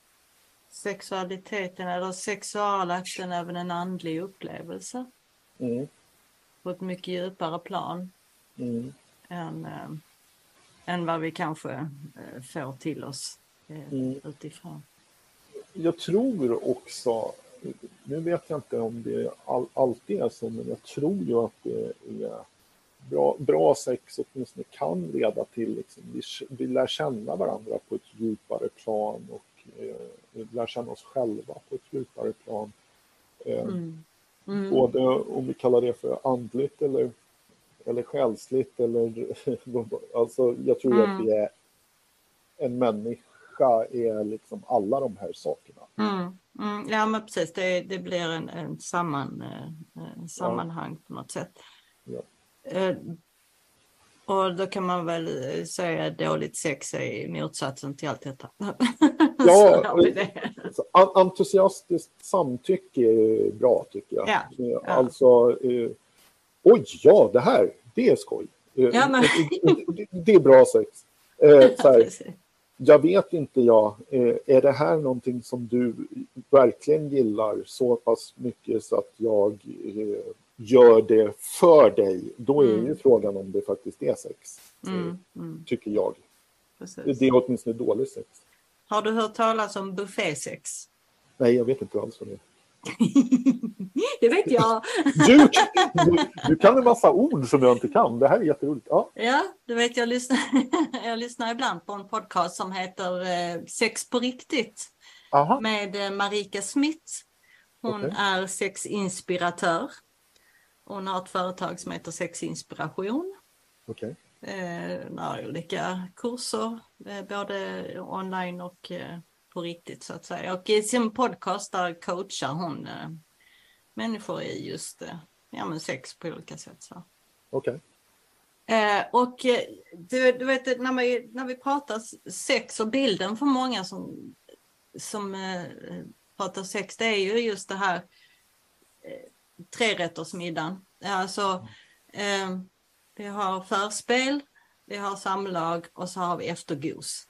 sexualiteten eller sexualakten även en andlig upplevelse. Mm. På ett mycket djupare plan. Mm. Än, äh, än vad vi kanske äh, får till oss äh, mm. utifrån. Jag tror också, nu vet jag inte om det all, alltid är så, men jag tror ju att det är bra, bra sex åtminstone kan leda till liksom, vi, vi lär känna varandra på ett djupare plan och eh, lär känna oss själva på ett djupare plan. Mm. Mm. Både om vi kallar det för andligt eller, eller själsligt eller alltså jag tror mm. att vi är en människa är liksom alla de här sakerna. Mm. Mm. Ja men precis, det, det blir en, en samman, eh, sammanhang ja. på något sätt. Ja. Eh, och då kan man väl säga att dåligt sex är motsatsen till allt detta. Ja, entusiastiskt samtycke är bra tycker jag. Ja, ja. Alltså, eh, oj ja, det här, det är skoj. Eh, ja, men... det, det, är bra sex. Eh, här, jag vet inte jag, eh, är det här någonting som du verkligen gillar så pass mycket så att jag eh, gör det för dig, då är mm. ju frågan om det faktiskt är sex. Mm. Mm. Tycker jag. Precis. Det är åtminstone dålig sex. Har du hört talas om buffésex? Nej, jag vet inte alls vad det är. det vet jag. du, du, du, kan en massa ord som jag inte kan. Det här är jätteroligt. Ja, ja du vet jag lyssnar, jag lyssnar ibland på en podcast som heter eh, Sex på riktigt. Aha. Med eh, Marika Smith. Hon okay. är sexinspiratör. Hon har ett företag som heter Sexinspiration. Okay. Eh, har olika kurser, eh, både online och eh, på riktigt så att säga. Och i sin podcast där coachar hon eh, människor i just eh, ja, men sex på olika sätt. Okej. Okay. Eh, och eh, du, du, vet när vi, när vi pratar sex och bilden för många som, som eh, pratar sex, det är ju just det här eh, trerättersmiddagen. Alltså, eh, vi har förspel, vi har samlag och så har vi eftergos.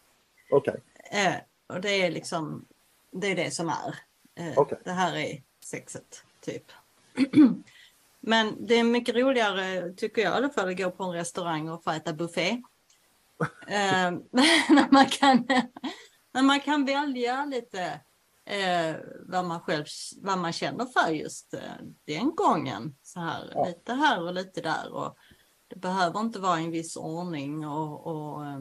Okej. Okay. Eh, och det är liksom, det är det som är. Eh, okay. Det här är sexet, typ. Men det är mycket roligare, tycker jag i alla fall, att gå på en restaurang och få äta buffé. eh, när, man kan, när man kan välja lite eh, vad man själv vad man känner för just eh, den gången. Så här, ja. Lite här och lite där. Och det behöver inte vara i en viss ordning. Och, och eh,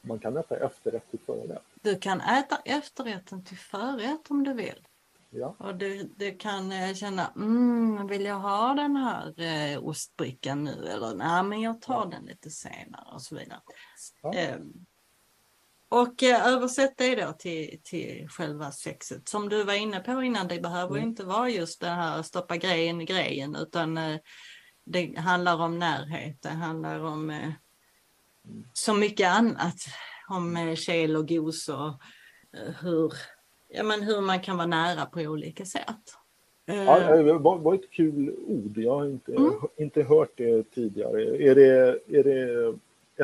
man kan äta efterrätt till förrätt. Du kan äta efterrätten till förrätt om du vill. Ja. Och du, du kan eh, känna, mm, vill jag ha den här eh, ostbrickan nu? Eller nej, men jag tar ja. den lite senare och så vidare. Ja. Eh, och eh, översätt det då till, till själva sexet. Som du var inne på innan, det behöver mm. inte vara just det här stoppa grejen i grejen utan eh, det handlar om närhet, det handlar om eh, så mycket annat. Om eh, kel och gos och eh, hur, ja, men hur man kan vara nära på olika sätt. Ja, eh. det var, ett kul ord. Jag har inte, mm. inte hört det tidigare. Är det, är det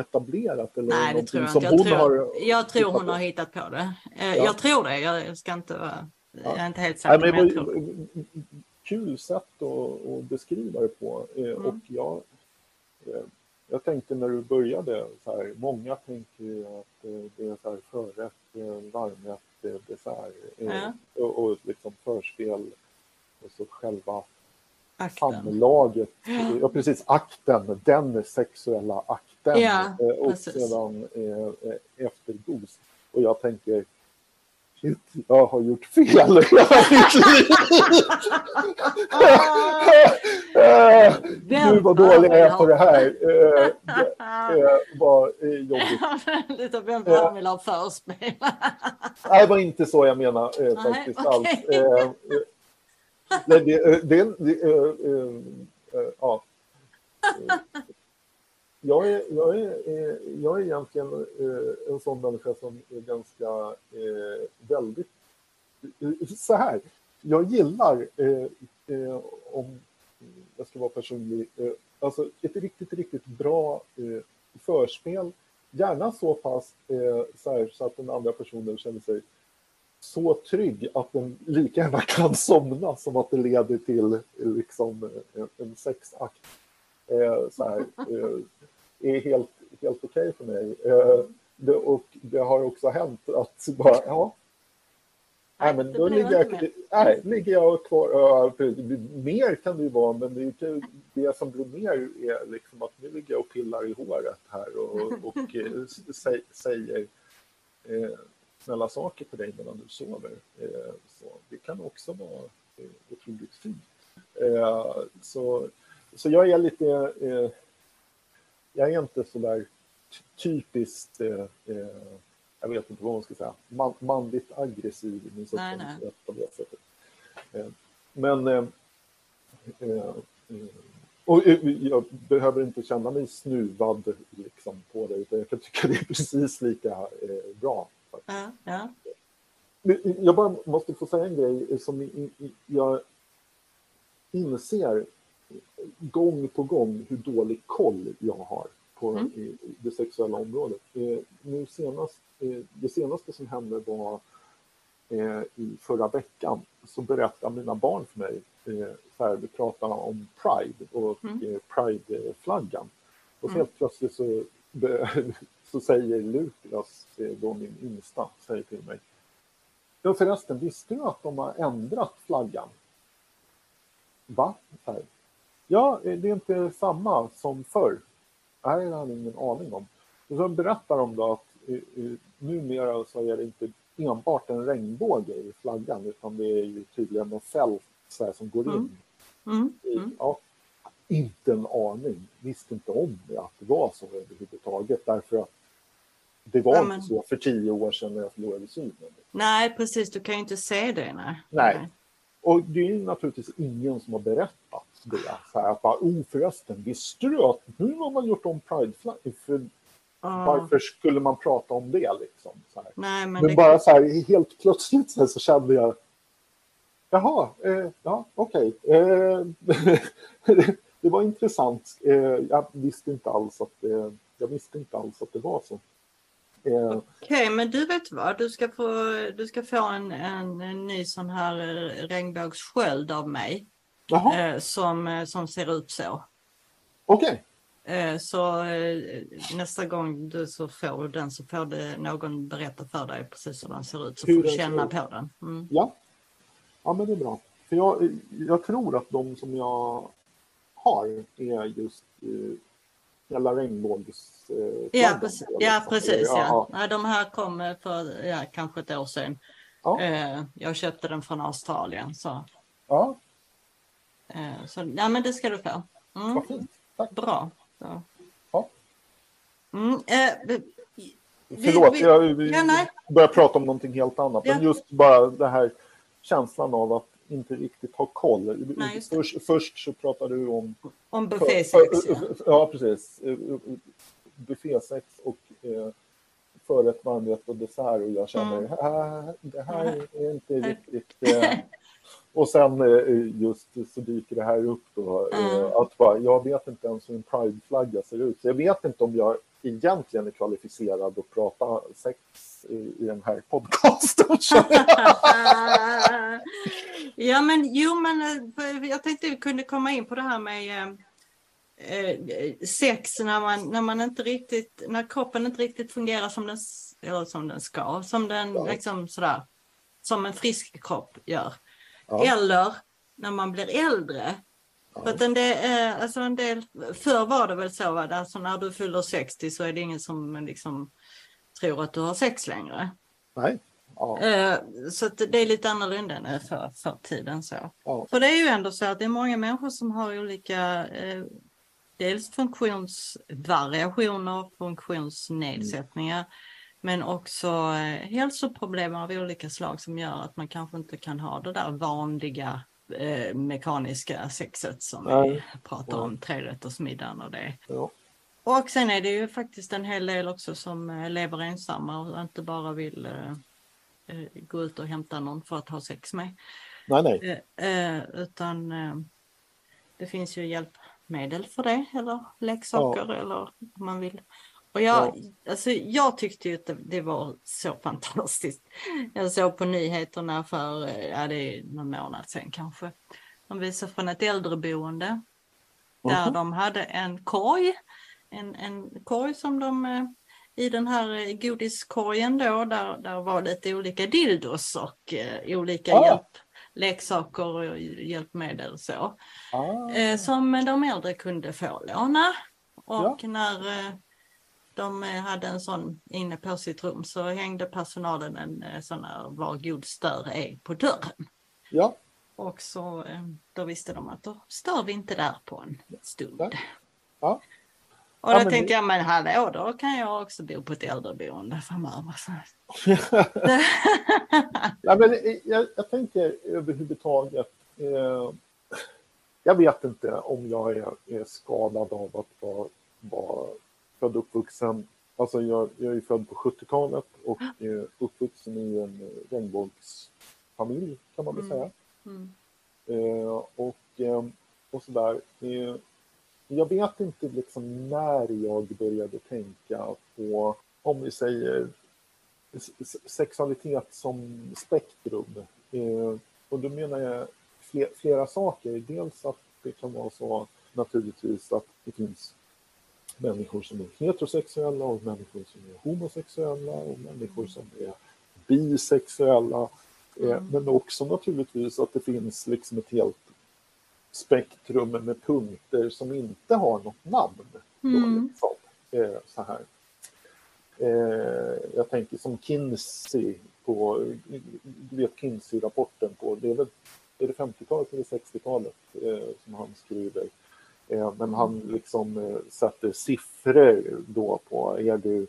etablerat? Eller Nej, det tror jag inte. Jag tror, har jag tror hon har hittat på det. Eh, ja. Jag tror det. Jag ska inte vara... Jag är inte helt säker. Nej, men kul sätt att, att, beskriva det på. Eh, mm. Och jag, eh, jag tänkte när du började, så här, många tänker att det är så här förrätt, varmrätt, dessert ja. och, och liksom förspel och så själva samlaget. Ja, precis, akten, den sexuella akten ja, eh, och precis. sedan eh, eh, eftergos. Och jag tänker, jag har gjort fel liv. Gud vad dålig jag är på det här. Det var jobbigt. Lite vem fan vill ha förspel? Nej, det var inte så jag menar faktiskt alls. Det, det, det, det, ja jag är, jag är, eh, jag är egentligen eh, en sån människa som är ganska eh, väldigt... Så här, jag gillar, om jag ska vara personlig, alltså ett riktigt, riktigt bra förspel. Gärna så pass så, här, så att den andra personen känner sig så trygg att den lika gärna kan somna som att det leder till liksom, en, en sexakt. Eh, så här, eh, är helt, helt okej okay för mig. Eh, det, och det har också hänt att bara, ja, Nej, men då ligger jag, nej, ligger jag kvar. mer kan det ju vara, men det, det som blir mer är liksom att nu ligger jag och pillar i håret här och, och eh, säger eh, snälla saker till dig medan du sover. Eh, så det kan också vara eh, otroligt fint. Eh, så, så jag är lite, eh, jag är inte så där typiskt jag vet inte vad man ska säga, man, manligt aggressiv i min sexualitet på det sättet. Eh, men eh, eh, och jag behöver inte känna mig snuvad liksom, på det, utan jag kan tycka det är precis lika bra. Ja, ja. Jag bara måste få säga en grej som jag inser gång på gång hur dålig koll jag har på mm. det sexuella området. Nu senast Eh, det senaste som hände var eh, i förra veckan så berättade mina barn för mig, eh, så här, vi pratade om Pride och mm. Pride-flaggan. Och så mm. helt plötsligt så, så säger Lukas, då min yngsta, säger till mig Ja förresten, visste du att de har ändrat flaggan? Va? Här. Ja, det är inte samma som förr. Det hade jag ingen aning om. Och så berättar de då att numera så är det inte enbart en regnbåge i flaggan utan det är ju tydligen något fält så här, som går in. Mm. Mm. Ja, inte en aning, visste inte om det, att det var så överhuvudtaget därför att det var ja, men... inte så för tio år sedan när jag förlorade synen. Nej, precis, du kan ju inte se det. Nej. nej. Och det är naturligtvis ingen som har berättat det. Så här, att bara, oh förresten, visste du att nu har man gjort om Pride-flaggan? Ah. Varför skulle man prata om det liksom? Nej, men, men bara kan... så här helt plötsligt så, så kände jag Jaha, eh, ja okej. Okay. Eh, det var intressant. Eh, jag visste inte alls att det, jag visste inte alls att det var så. Eh, okej, okay, men du vet vad? Du ska få, du ska få en, en, en ny sån här regnbågssköld av mig. Eh, som, som ser ut så. Okej. Okay. Eh, så eh, nästa gång du så får du den så får det någon berätta för dig precis hur den ser ut så hur får du känna på den. Mm. Ja. ja, men det är bra. För jag, jag tror att de som jag har är just hela regnbågs... Uh, ja, precis. Ja, precis ja. Ja. de här kom för ja, kanske ett år sedan. Ja. Jag köpte den från Australien. Så. Ja. Uh, så ja, men det ska du få. Mm. Vad fint. Tack. Bra. Så. Ja. Mm, eh, Förlåt, vi, jag vi ja, börjar prata om någonting helt annat. Ja. Men just bara det här känslan av att inte riktigt ha koll. Nej, först, först, så pratade du om... Om buffésex, ja. ja. precis. Buffésex och eh, förrätt, varmrätt och dessert och jag känner mm. äh, det här är inte riktigt... Eh, och sen eh, just så dyker det här upp då, mm. att bara, jag vet inte ens hur en prideflagga ser ut. Så jag vet inte om jag egentligen är kvalificerad att prata sex i, i den här podcasten. ja, men jo, men eh, jag tänkte vi kunde komma in på det här med sex när man, när man inte riktigt, när kroppen inte riktigt fungerar som den, eller som den ska, som den ja. liksom sådär, som en frisk kropp gör. Ja. Eller när man blir äldre. Ja. För att en del, alltså en del, förr var det väl så, att alltså när du fyller 60 så är det ingen som liksom tror att du har sex längre. Nej. Ja. Eh, så det är lite annorlunda än för, för tiden. Så. Ja. För det är ju ändå så att det är många människor som har olika eh, dels funktionsvariationer, funktionsnedsättningar. Mm. Men också eh, hälsoproblem av olika slag som gör att man kanske inte kan ha det där vanliga eh, mekaniska sexet som Nej. vi pratar om, trerättersmiddagen och det. Ja. Och sen är det ju faktiskt en hel del också som eh, lever ensamma och inte bara vill eh, eh, gå ut och hämta någon för att ha sex med. Nej, nej. Eh, utan det finns ju hjälpmedel för det eller leksaker ja. eller om man vill Och jag, ja. alltså, jag tyckte ju att det, var så fantastiskt. Jag såg på nyheterna för, ja det är någon månad sedan kanske. De visade från ett äldreboende. Där mm. de hade en korg. En, en korg som de eh, i den här godiskorgen då, där, där var lite olika dildos och eh, olika ah. hjälp, leksaker och hjälpmedel så. Ah. Eh, som de äldre kunde få låna. Och ja. när eh, de hade en sån inne på sitt rum så hängde personalen en eh, sån här var god stör är på dörren. Ja. Och så eh, då visste de att då stör vi inte där på en stund. Ja. ja. Och då ja, tänkte jag, men hallå, då kan jag också bo på ett äldreboende framöver. ja, men jag, jag tänker överhuvudtaget, eh, jag vet inte om jag är, är skadad av att vara, vara född och uppvuxen. Alltså jag, jag är född på 70-talet och är uppvuxen i en regnbågsfamilj kan man väl säga. Mm. Mm. Eh, och, eh, och sådär. Eh, jag vet inte liksom när jag började tänka på, om vi säger sexualitet som spektrum. Eh, och då menar jag flera saker. Dels att det kan vara så naturligtvis att det finns människor som är heterosexuella och människor som är homosexuella och människor som är bisexuella. Eh, mm. Men också naturligtvis att det finns liksom ett helt spektrum med punkter som inte har något namn. Mm. Liksom. Eh, så här. Eh, jag tänker som Kinsey på, du vet Kinsey-rapporten på, det är väl är det 50-talet eller 60-talet eh, som han skriver. Eh, men han liksom eh, sätter siffror då på, är du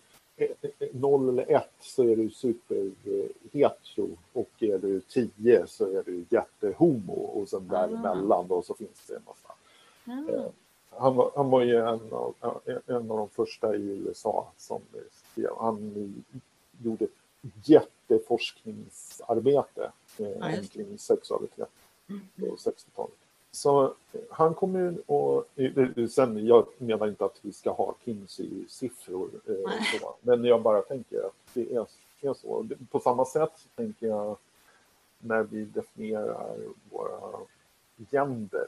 0 eller 1 så är du superhetero och är du 10 så är du jättehomo och sen däremellan då så finns det en massa. Mm. Han, var, han var ju en av, en av de första i USA som skrev, han gjorde jätteforskningsarbete eh, omkring sexualitet mm. på 60-talet. Så han kommer och sen, jag menar inte att vi ska ha Kinsey-siffror, eh, men jag bara tänker att det är, är så. På samma sätt tänker jag när vi definierar våra gender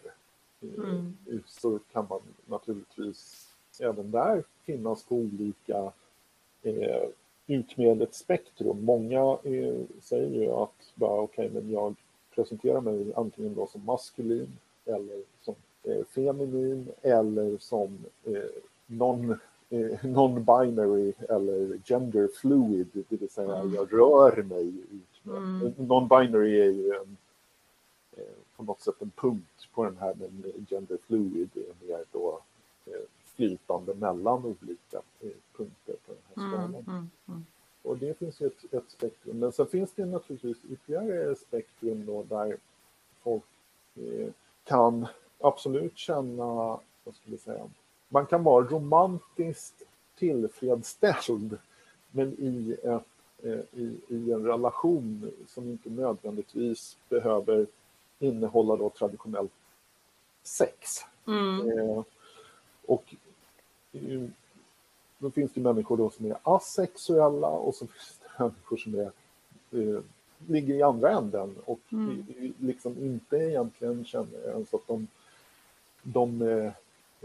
eh, mm. så kan man naturligtvis även där finnas på olika eh, ut med ett spektrum. Många eh, säger ju att bara okej, okay, men jag presenterar mig antingen då som maskulin eller som eh, feminin eller som eh, non, eh, non-binary eller gender fluid, det vill säga mm. jag rör mig ut med. Mm. Non-binary är ju en, på något sätt en punkt på den här, men gender fluid är mer då flytande mellan olika punkter på den här mm, skalan. Mm, mm, och det finns ju ett, ett, spektrum. Men sen finns det naturligtvis ytterligare spektrum då där folk eh, kan absolut känna, vad ska vi säga, man kan vara romantiskt tillfredsställd men i, ett, eh, i, i en relation som inte nödvändigtvis behöver innehålla då traditionellt sex. Mm. Eh, och eh, då finns det människor då som är asexuella och så finns det människor som är eh, ligger i andra änden och mm. liksom inte egentligen känner ens att de, de eh,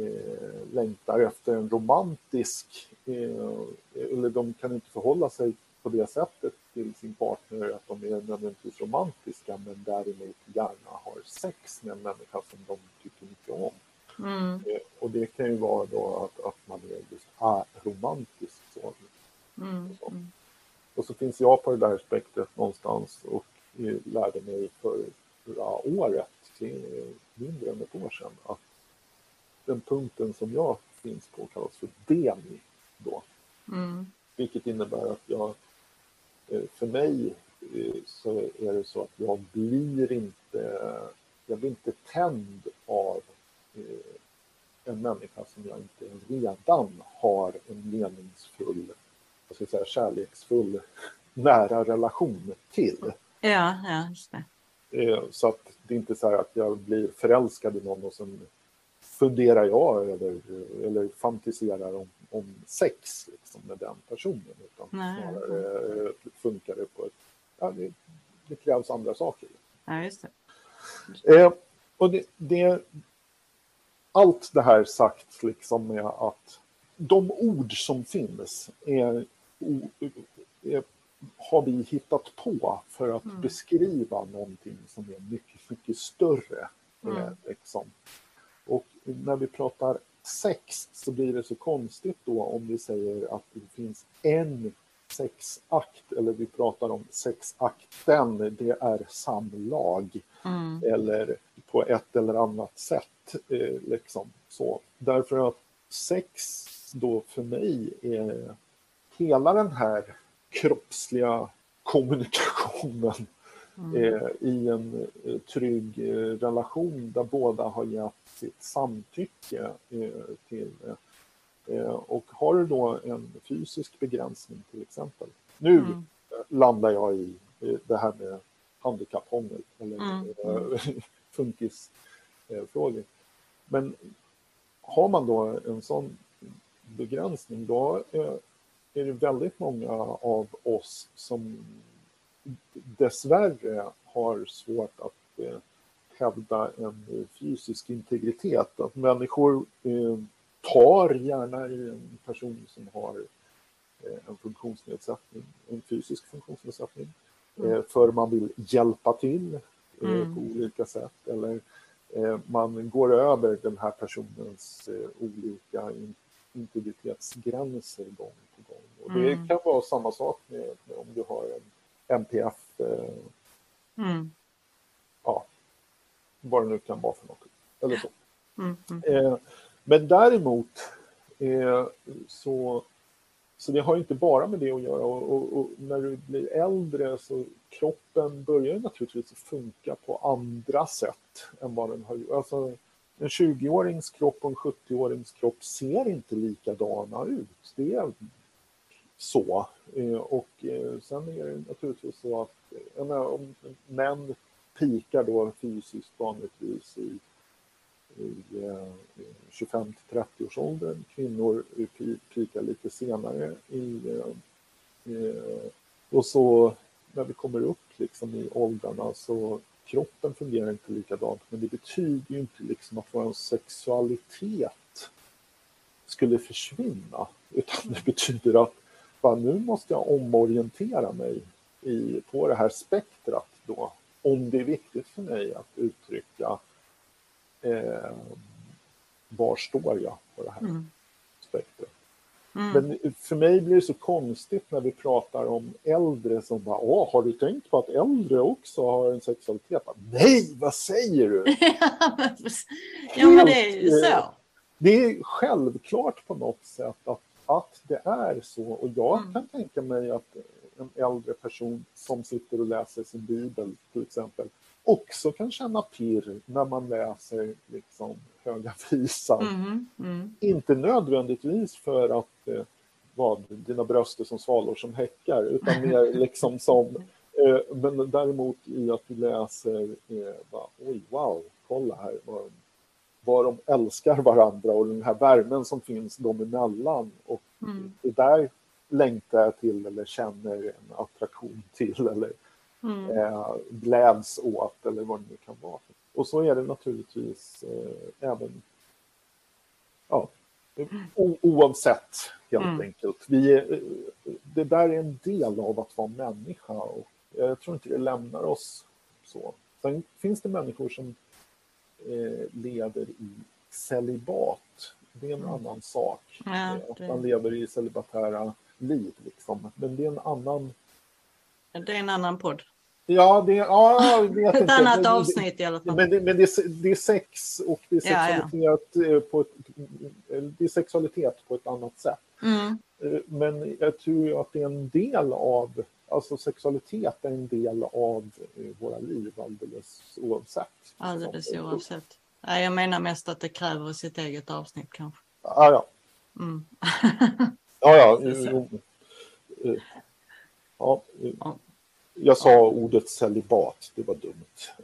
eh, längtar efter en romantisk, eh, eller de kan inte förhålla sig på det sättet till sin partner att de är nödvändigtvis romantiska men däremot gärna har sex med en människa som de tycker mycket om. Mm. Eh, och det kan ju vara då att, att man är just romantisk. Så. Mm. så. Och så finns jag på det där spektret någonstans och lärde mig förra året, mindre än ett år sedan, att den punkten som jag finns på kallas för DEMI då. Mm. Vilket innebär att jag, eh, för mig eh, så är det så att jag blir inte, jag blir inte tänd av eh, en människa som jag inte redan har en meningsfull vad ska jag säga, kärleksfull, nära relation till. Ja, ja, just det. Eh, så att det är inte så här att jag blir förälskad i någon och sen funderar jag över eller fantiserar om, om sex liksom, med den personen. Utan Nej. snarare funkar det på ett... Ja, det, det krävs andra saker. Ja, just det. Eh, och det, det, allt det här sagt liksom med att de ord som finns är har vi hittat på för att mm. beskriva någonting som är mycket, mycket större. Mm. Liksom. Och när vi pratar sex så blir det så konstigt då om vi säger att det finns en sexakt eller vi pratar om sexakten, det är samlag. Mm. Eller på ett eller annat sätt. Eh, liksom så. Därför att sex då för mig är hela den här kroppsliga kommunikationen mm. eh, i en eh, trygg eh, relation där båda har gett sitt samtycke eh, till eh, och har du då en fysisk begränsning till exempel. Nu mm. landar jag i det här med handikapphångel eller mm. funkisfrågor. Men har man då en sån begränsning då är det väldigt många av oss som dessvärre har svårt att eh, hävda en fysisk integritet. Att människor eh, tar gärna i en person som har eh, en funktionsnedsättning, en fysisk funktionsnedsättning, mm. för man vill hjälpa till mm. på olika sätt. Eller man går över den här personens olika integritetsgränser gång på gång. Och det mm. kan vara samma sak med, med, om du har en MPF, eh, mm. ja, vad det nu kan vara för något. Eller så. Mm. mm. Eh, men däremot eh, så, så det har inte bara med det att göra och, och, och, när du blir äldre så kroppen börjar naturligtvis funka på andra sätt än vad den har gjort. Alltså, en 20-årings kropp och en 70-årings kropp ser inte likadana ut. Det är så. Eh, och eh, sen är det naturligtvis så att eh, menar, om män pikar då fysiskt vanligtvis i, i 25 till 30 års åldern. Kvinnor pikar lite senare. I, och så när vi kommer upp liksom i åldrarna så kroppen fungerar inte likadant, men det betyder ju inte liksom att vår sexualitet skulle försvinna, utan det betyder att bara, nu måste jag omorientera mig i, på det här spektrat då, om det är viktigt för mig att uttrycka eh, var står jag på det här mm. spektrat. Mm. Men för mig blir det så konstigt när vi pratar om äldre som bara, åh, har du tänkt på att äldre också har en sexualitet? Nej, vad säger du? ja, men det är ju så. Eh, det är självklart på något sätt att, att det är så. Och jag mm. kan tänka mig att en äldre person som sitter och läser sin bibel till exempel också kan känna pirr när man läser liksom Höga visan. Mm, mm. Inte nödvändigtvis för att eh, vad, dina bröst är som svalor som häckar, utan mer liksom som eh, men däremot i att du läser, eh, bara, oj wow, kolla här vad, vad de älskar varandra och den här värmen som finns dem emellan. Och mm. det där längtar jag till eller känner en attraktion till eller mm. eh, gläds åt eller vad det nu kan vara. Och så är det naturligtvis eh, även ja, oavsett helt mm. enkelt. Vi är, det där är en del av att vara människa och jag tror inte det lämnar oss så. Sen finns det människor som eh, lever i celibat. Det är en mm. annan sak. Ja, det... Att man lever i celibatära liv liksom. Men det är en annan... Det är en annan podd. Ja, det, ja, jag vet Ett annat men, avsnitt i alla fall. Men, det, men det, det, är sex och det är sexualitet, ja, ja. På ett, det är sexualitet på ett annat sätt. Mm. Eh, men jag tror att det är en del av, alltså sexualitet är en del av eh, våra liv alldeles oavsett. Alldeles oavsett. Ja, jag menar mest att det kräver sitt eget avsnitt kanske. Ja, ja. Mm. ja. Ja, ja. Jag sa ordet celibat, det var dumt.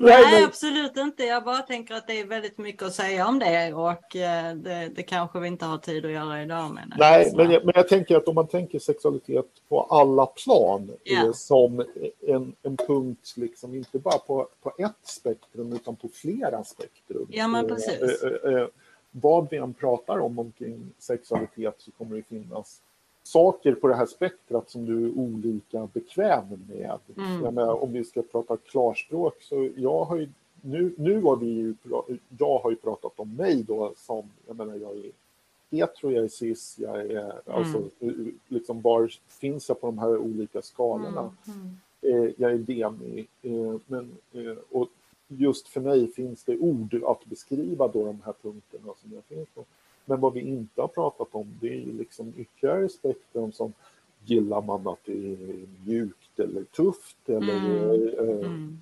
Nej. Nej, absolut inte. Jag bara tänker att det är väldigt mycket att säga om det och eh, det, det kanske vi inte har tid att göra idag. Men Nej, men jag, men jag tänker att om man tänker sexualitet på alla plan yeah. som en, en punkt, liksom inte bara på, på ett spektrum utan på flera spektrum. Ja, men precis. Eh, eh, vad vi än pratar om omkring sexualitet så kommer det finnas saker på det här spektrat som du är olika bekväm med. Mm. Jag menar, om vi ska prata klarspråk så jag har ju, nu, nu har vi ju, jag har ju pratat om mig då som, jag menar jag är hetero, jag är cis, jag är, mm. alltså liksom var finns jag på de här olika skalorna? Mm. mm. Eh, jag är demi, eh, men, eh, och just för mig finns det ord att beskriva då de här punkterna som jag finns på. Men vad vi inte har pratat om det är ju liksom ytterligare spektrum som gillar man att det är mjukt eller tufft eller mm. Eh, mm.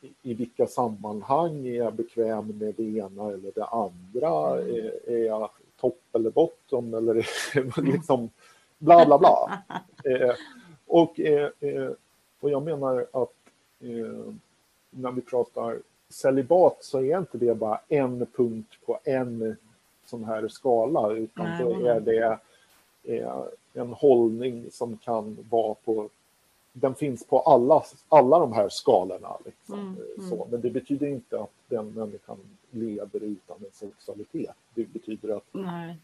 I, i, vilka sammanhang är jag bekväm med det ena eller det andra? Mm. Är, är, jag topp eller bottom eller liksom bla bla bla. eh, och, eh, eh, och jag menar att eh, när vi pratar celibat så är inte det bara en punkt på en sån här skala utan Nej, då är det är en hållning som kan vara på den finns på alla, alla de här skalorna. Liksom. Mm, mm. Så, men det betyder inte att den människan lever utan en sexualitet. Det betyder att Nej.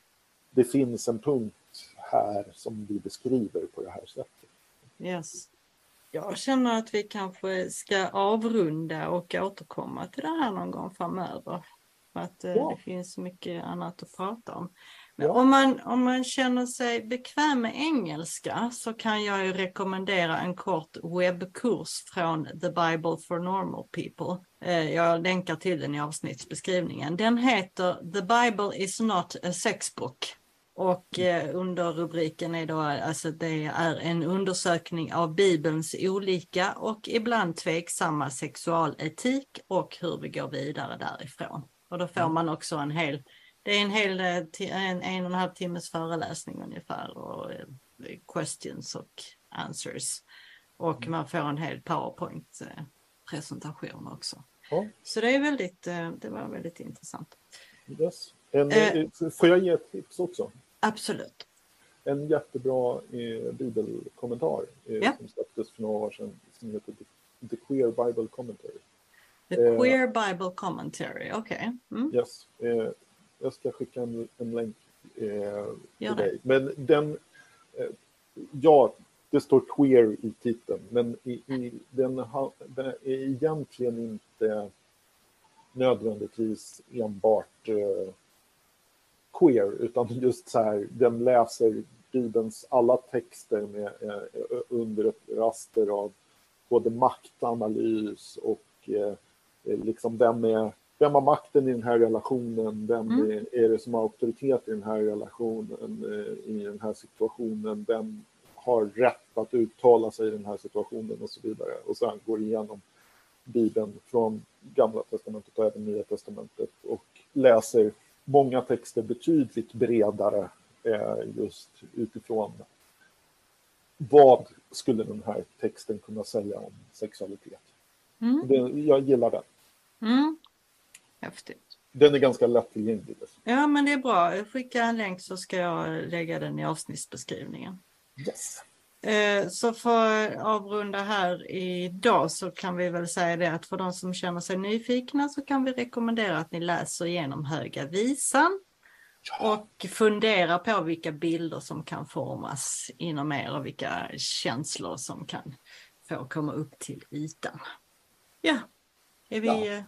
det finns en punkt här som vi beskriver på det här sättet. Yes. Jag känner att vi kanske ska avrunda och återkomma till det här någon gång framöver. För att eh, ja. det finns mycket annat att prata om. Men ja. om, man, om man känner sig bekväm med engelska så kan jag ju rekommendera en kort webbkurs från The Bible for Normal People. Eh, jag länkar till den i avsnittsbeskrivningen. Den heter The Bible is not a sex book. Och eh, under rubriken är då, alltså det är en undersökning av Bibelns olika och ibland tveksamma sexualetik och hur vi går vidare därifrån. Och då får man också en hel, det är en hel, eh, en, en och en halv timmes föreläsning ungefär och eh, questions och answers. Och man får en hel powerpoint presentation också. Ja. Så det är väldigt, det var väldigt intressant. Yes. En, eh, får jag ge ett tips också? Absolut. En jättebra eh, bibelkommentar eh, ja. som släpptes för några år sedan som heter The Queer Bible Commentary. The eh, Queer Bible Commentary, okej. Okay. Mm. Yes. Eh, jag ska skicka en, en länk eh, till dig. Men den, ja, det står queer i titeln, men i, i, den, ha, den är egentligen inte nödvändigtvis enbart eh, queer, utan just så här, den läser Bibelns alla texter med, eh, under ett raster av både maktanalys och eh, liksom vem, är, vem har makten i den här relationen, vem mm. är, är, det som har auktoritet i den här relationen, eh, i den här situationen, vem har rätt att uttala sig i den här situationen och så vidare. Och sen går igenom Bibeln från Gamla Testamentet och även Nya Testamentet och läser många texter betydligt bredare eh, just utifrån vad skulle den här texten kunna säga om sexualitet. Mm. Det, jag gillar den. Mm. Häftigt. Den är ganska lättillgänglig. Ja, men det är bra. Skicka en länk så ska jag lägga den i avsnittsbeskrivningen. Yes. Eh, så för att avrunda här idag så kan vi väl säga det att för de som känner sig nyfikna så kan vi rekommendera att ni läser igenom Höga Visan ja. och fundera på vilka bilder som kan formas inom er och vilka känslor som kan få komma upp till ytan. Ja, är vi, ja. Eh,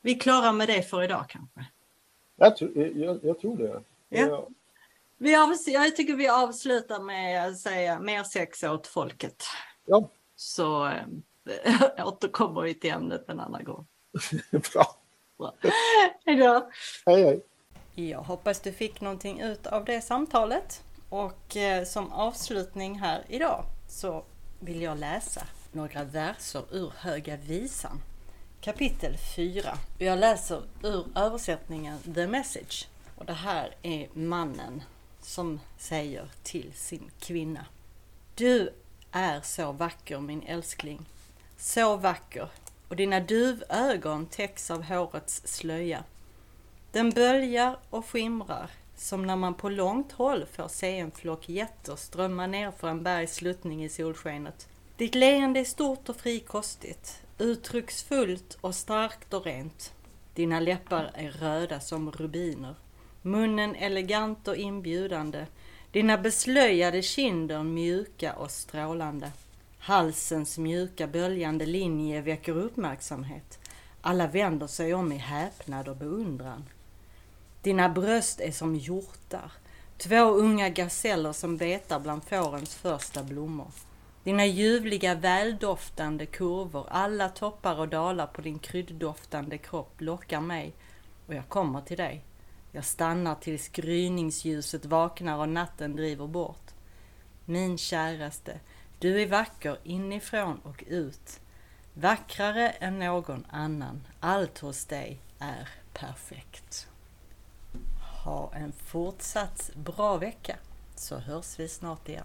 vi klara med det för idag kanske? Jag, jag, jag tror det. Ja. Vi av, jag tycker vi avslutar med att säga mer sex åt folket. Ja. Så äh, återkommer vi till ämnet en annan gång. Bra. Bra. Hej då. Hej, hej. Jag hoppas du fick någonting ut av det samtalet. Och eh, som avslutning här idag så vill jag läsa några verser ur Höga Visan. Kapitel 4. Jag läser ur översättningen The Message. Och det här är mannen som säger till sin kvinna. Du är så vacker min älskling. Så vacker. Och dina duvögon täcks av hårets slöja. Den böljar och skimrar som när man på långt håll får se en flock getter strömma ner för en bergsluttning i solskenet. Ditt leende är stort och frikostigt, uttrycksfullt och starkt och rent. Dina läppar är röda som rubiner, munnen elegant och inbjudande, dina beslöjade kinder mjuka och strålande. Halsens mjuka böljande linje väcker uppmärksamhet. Alla vänder sig om i häpnad och beundran. Dina bröst är som hjortar, två unga gaseller som betar bland fårens första blommor. Dina ljuvliga väldoftande kurvor, alla toppar och dalar på din krydddoftande kropp lockar mig och jag kommer till dig. Jag stannar tills gryningsljuset vaknar och natten driver bort. Min käraste, du är vacker inifrån och ut. Vackrare än någon annan. Allt hos dig är perfekt. Ha en fortsatt bra vecka så hörs vi snart igen.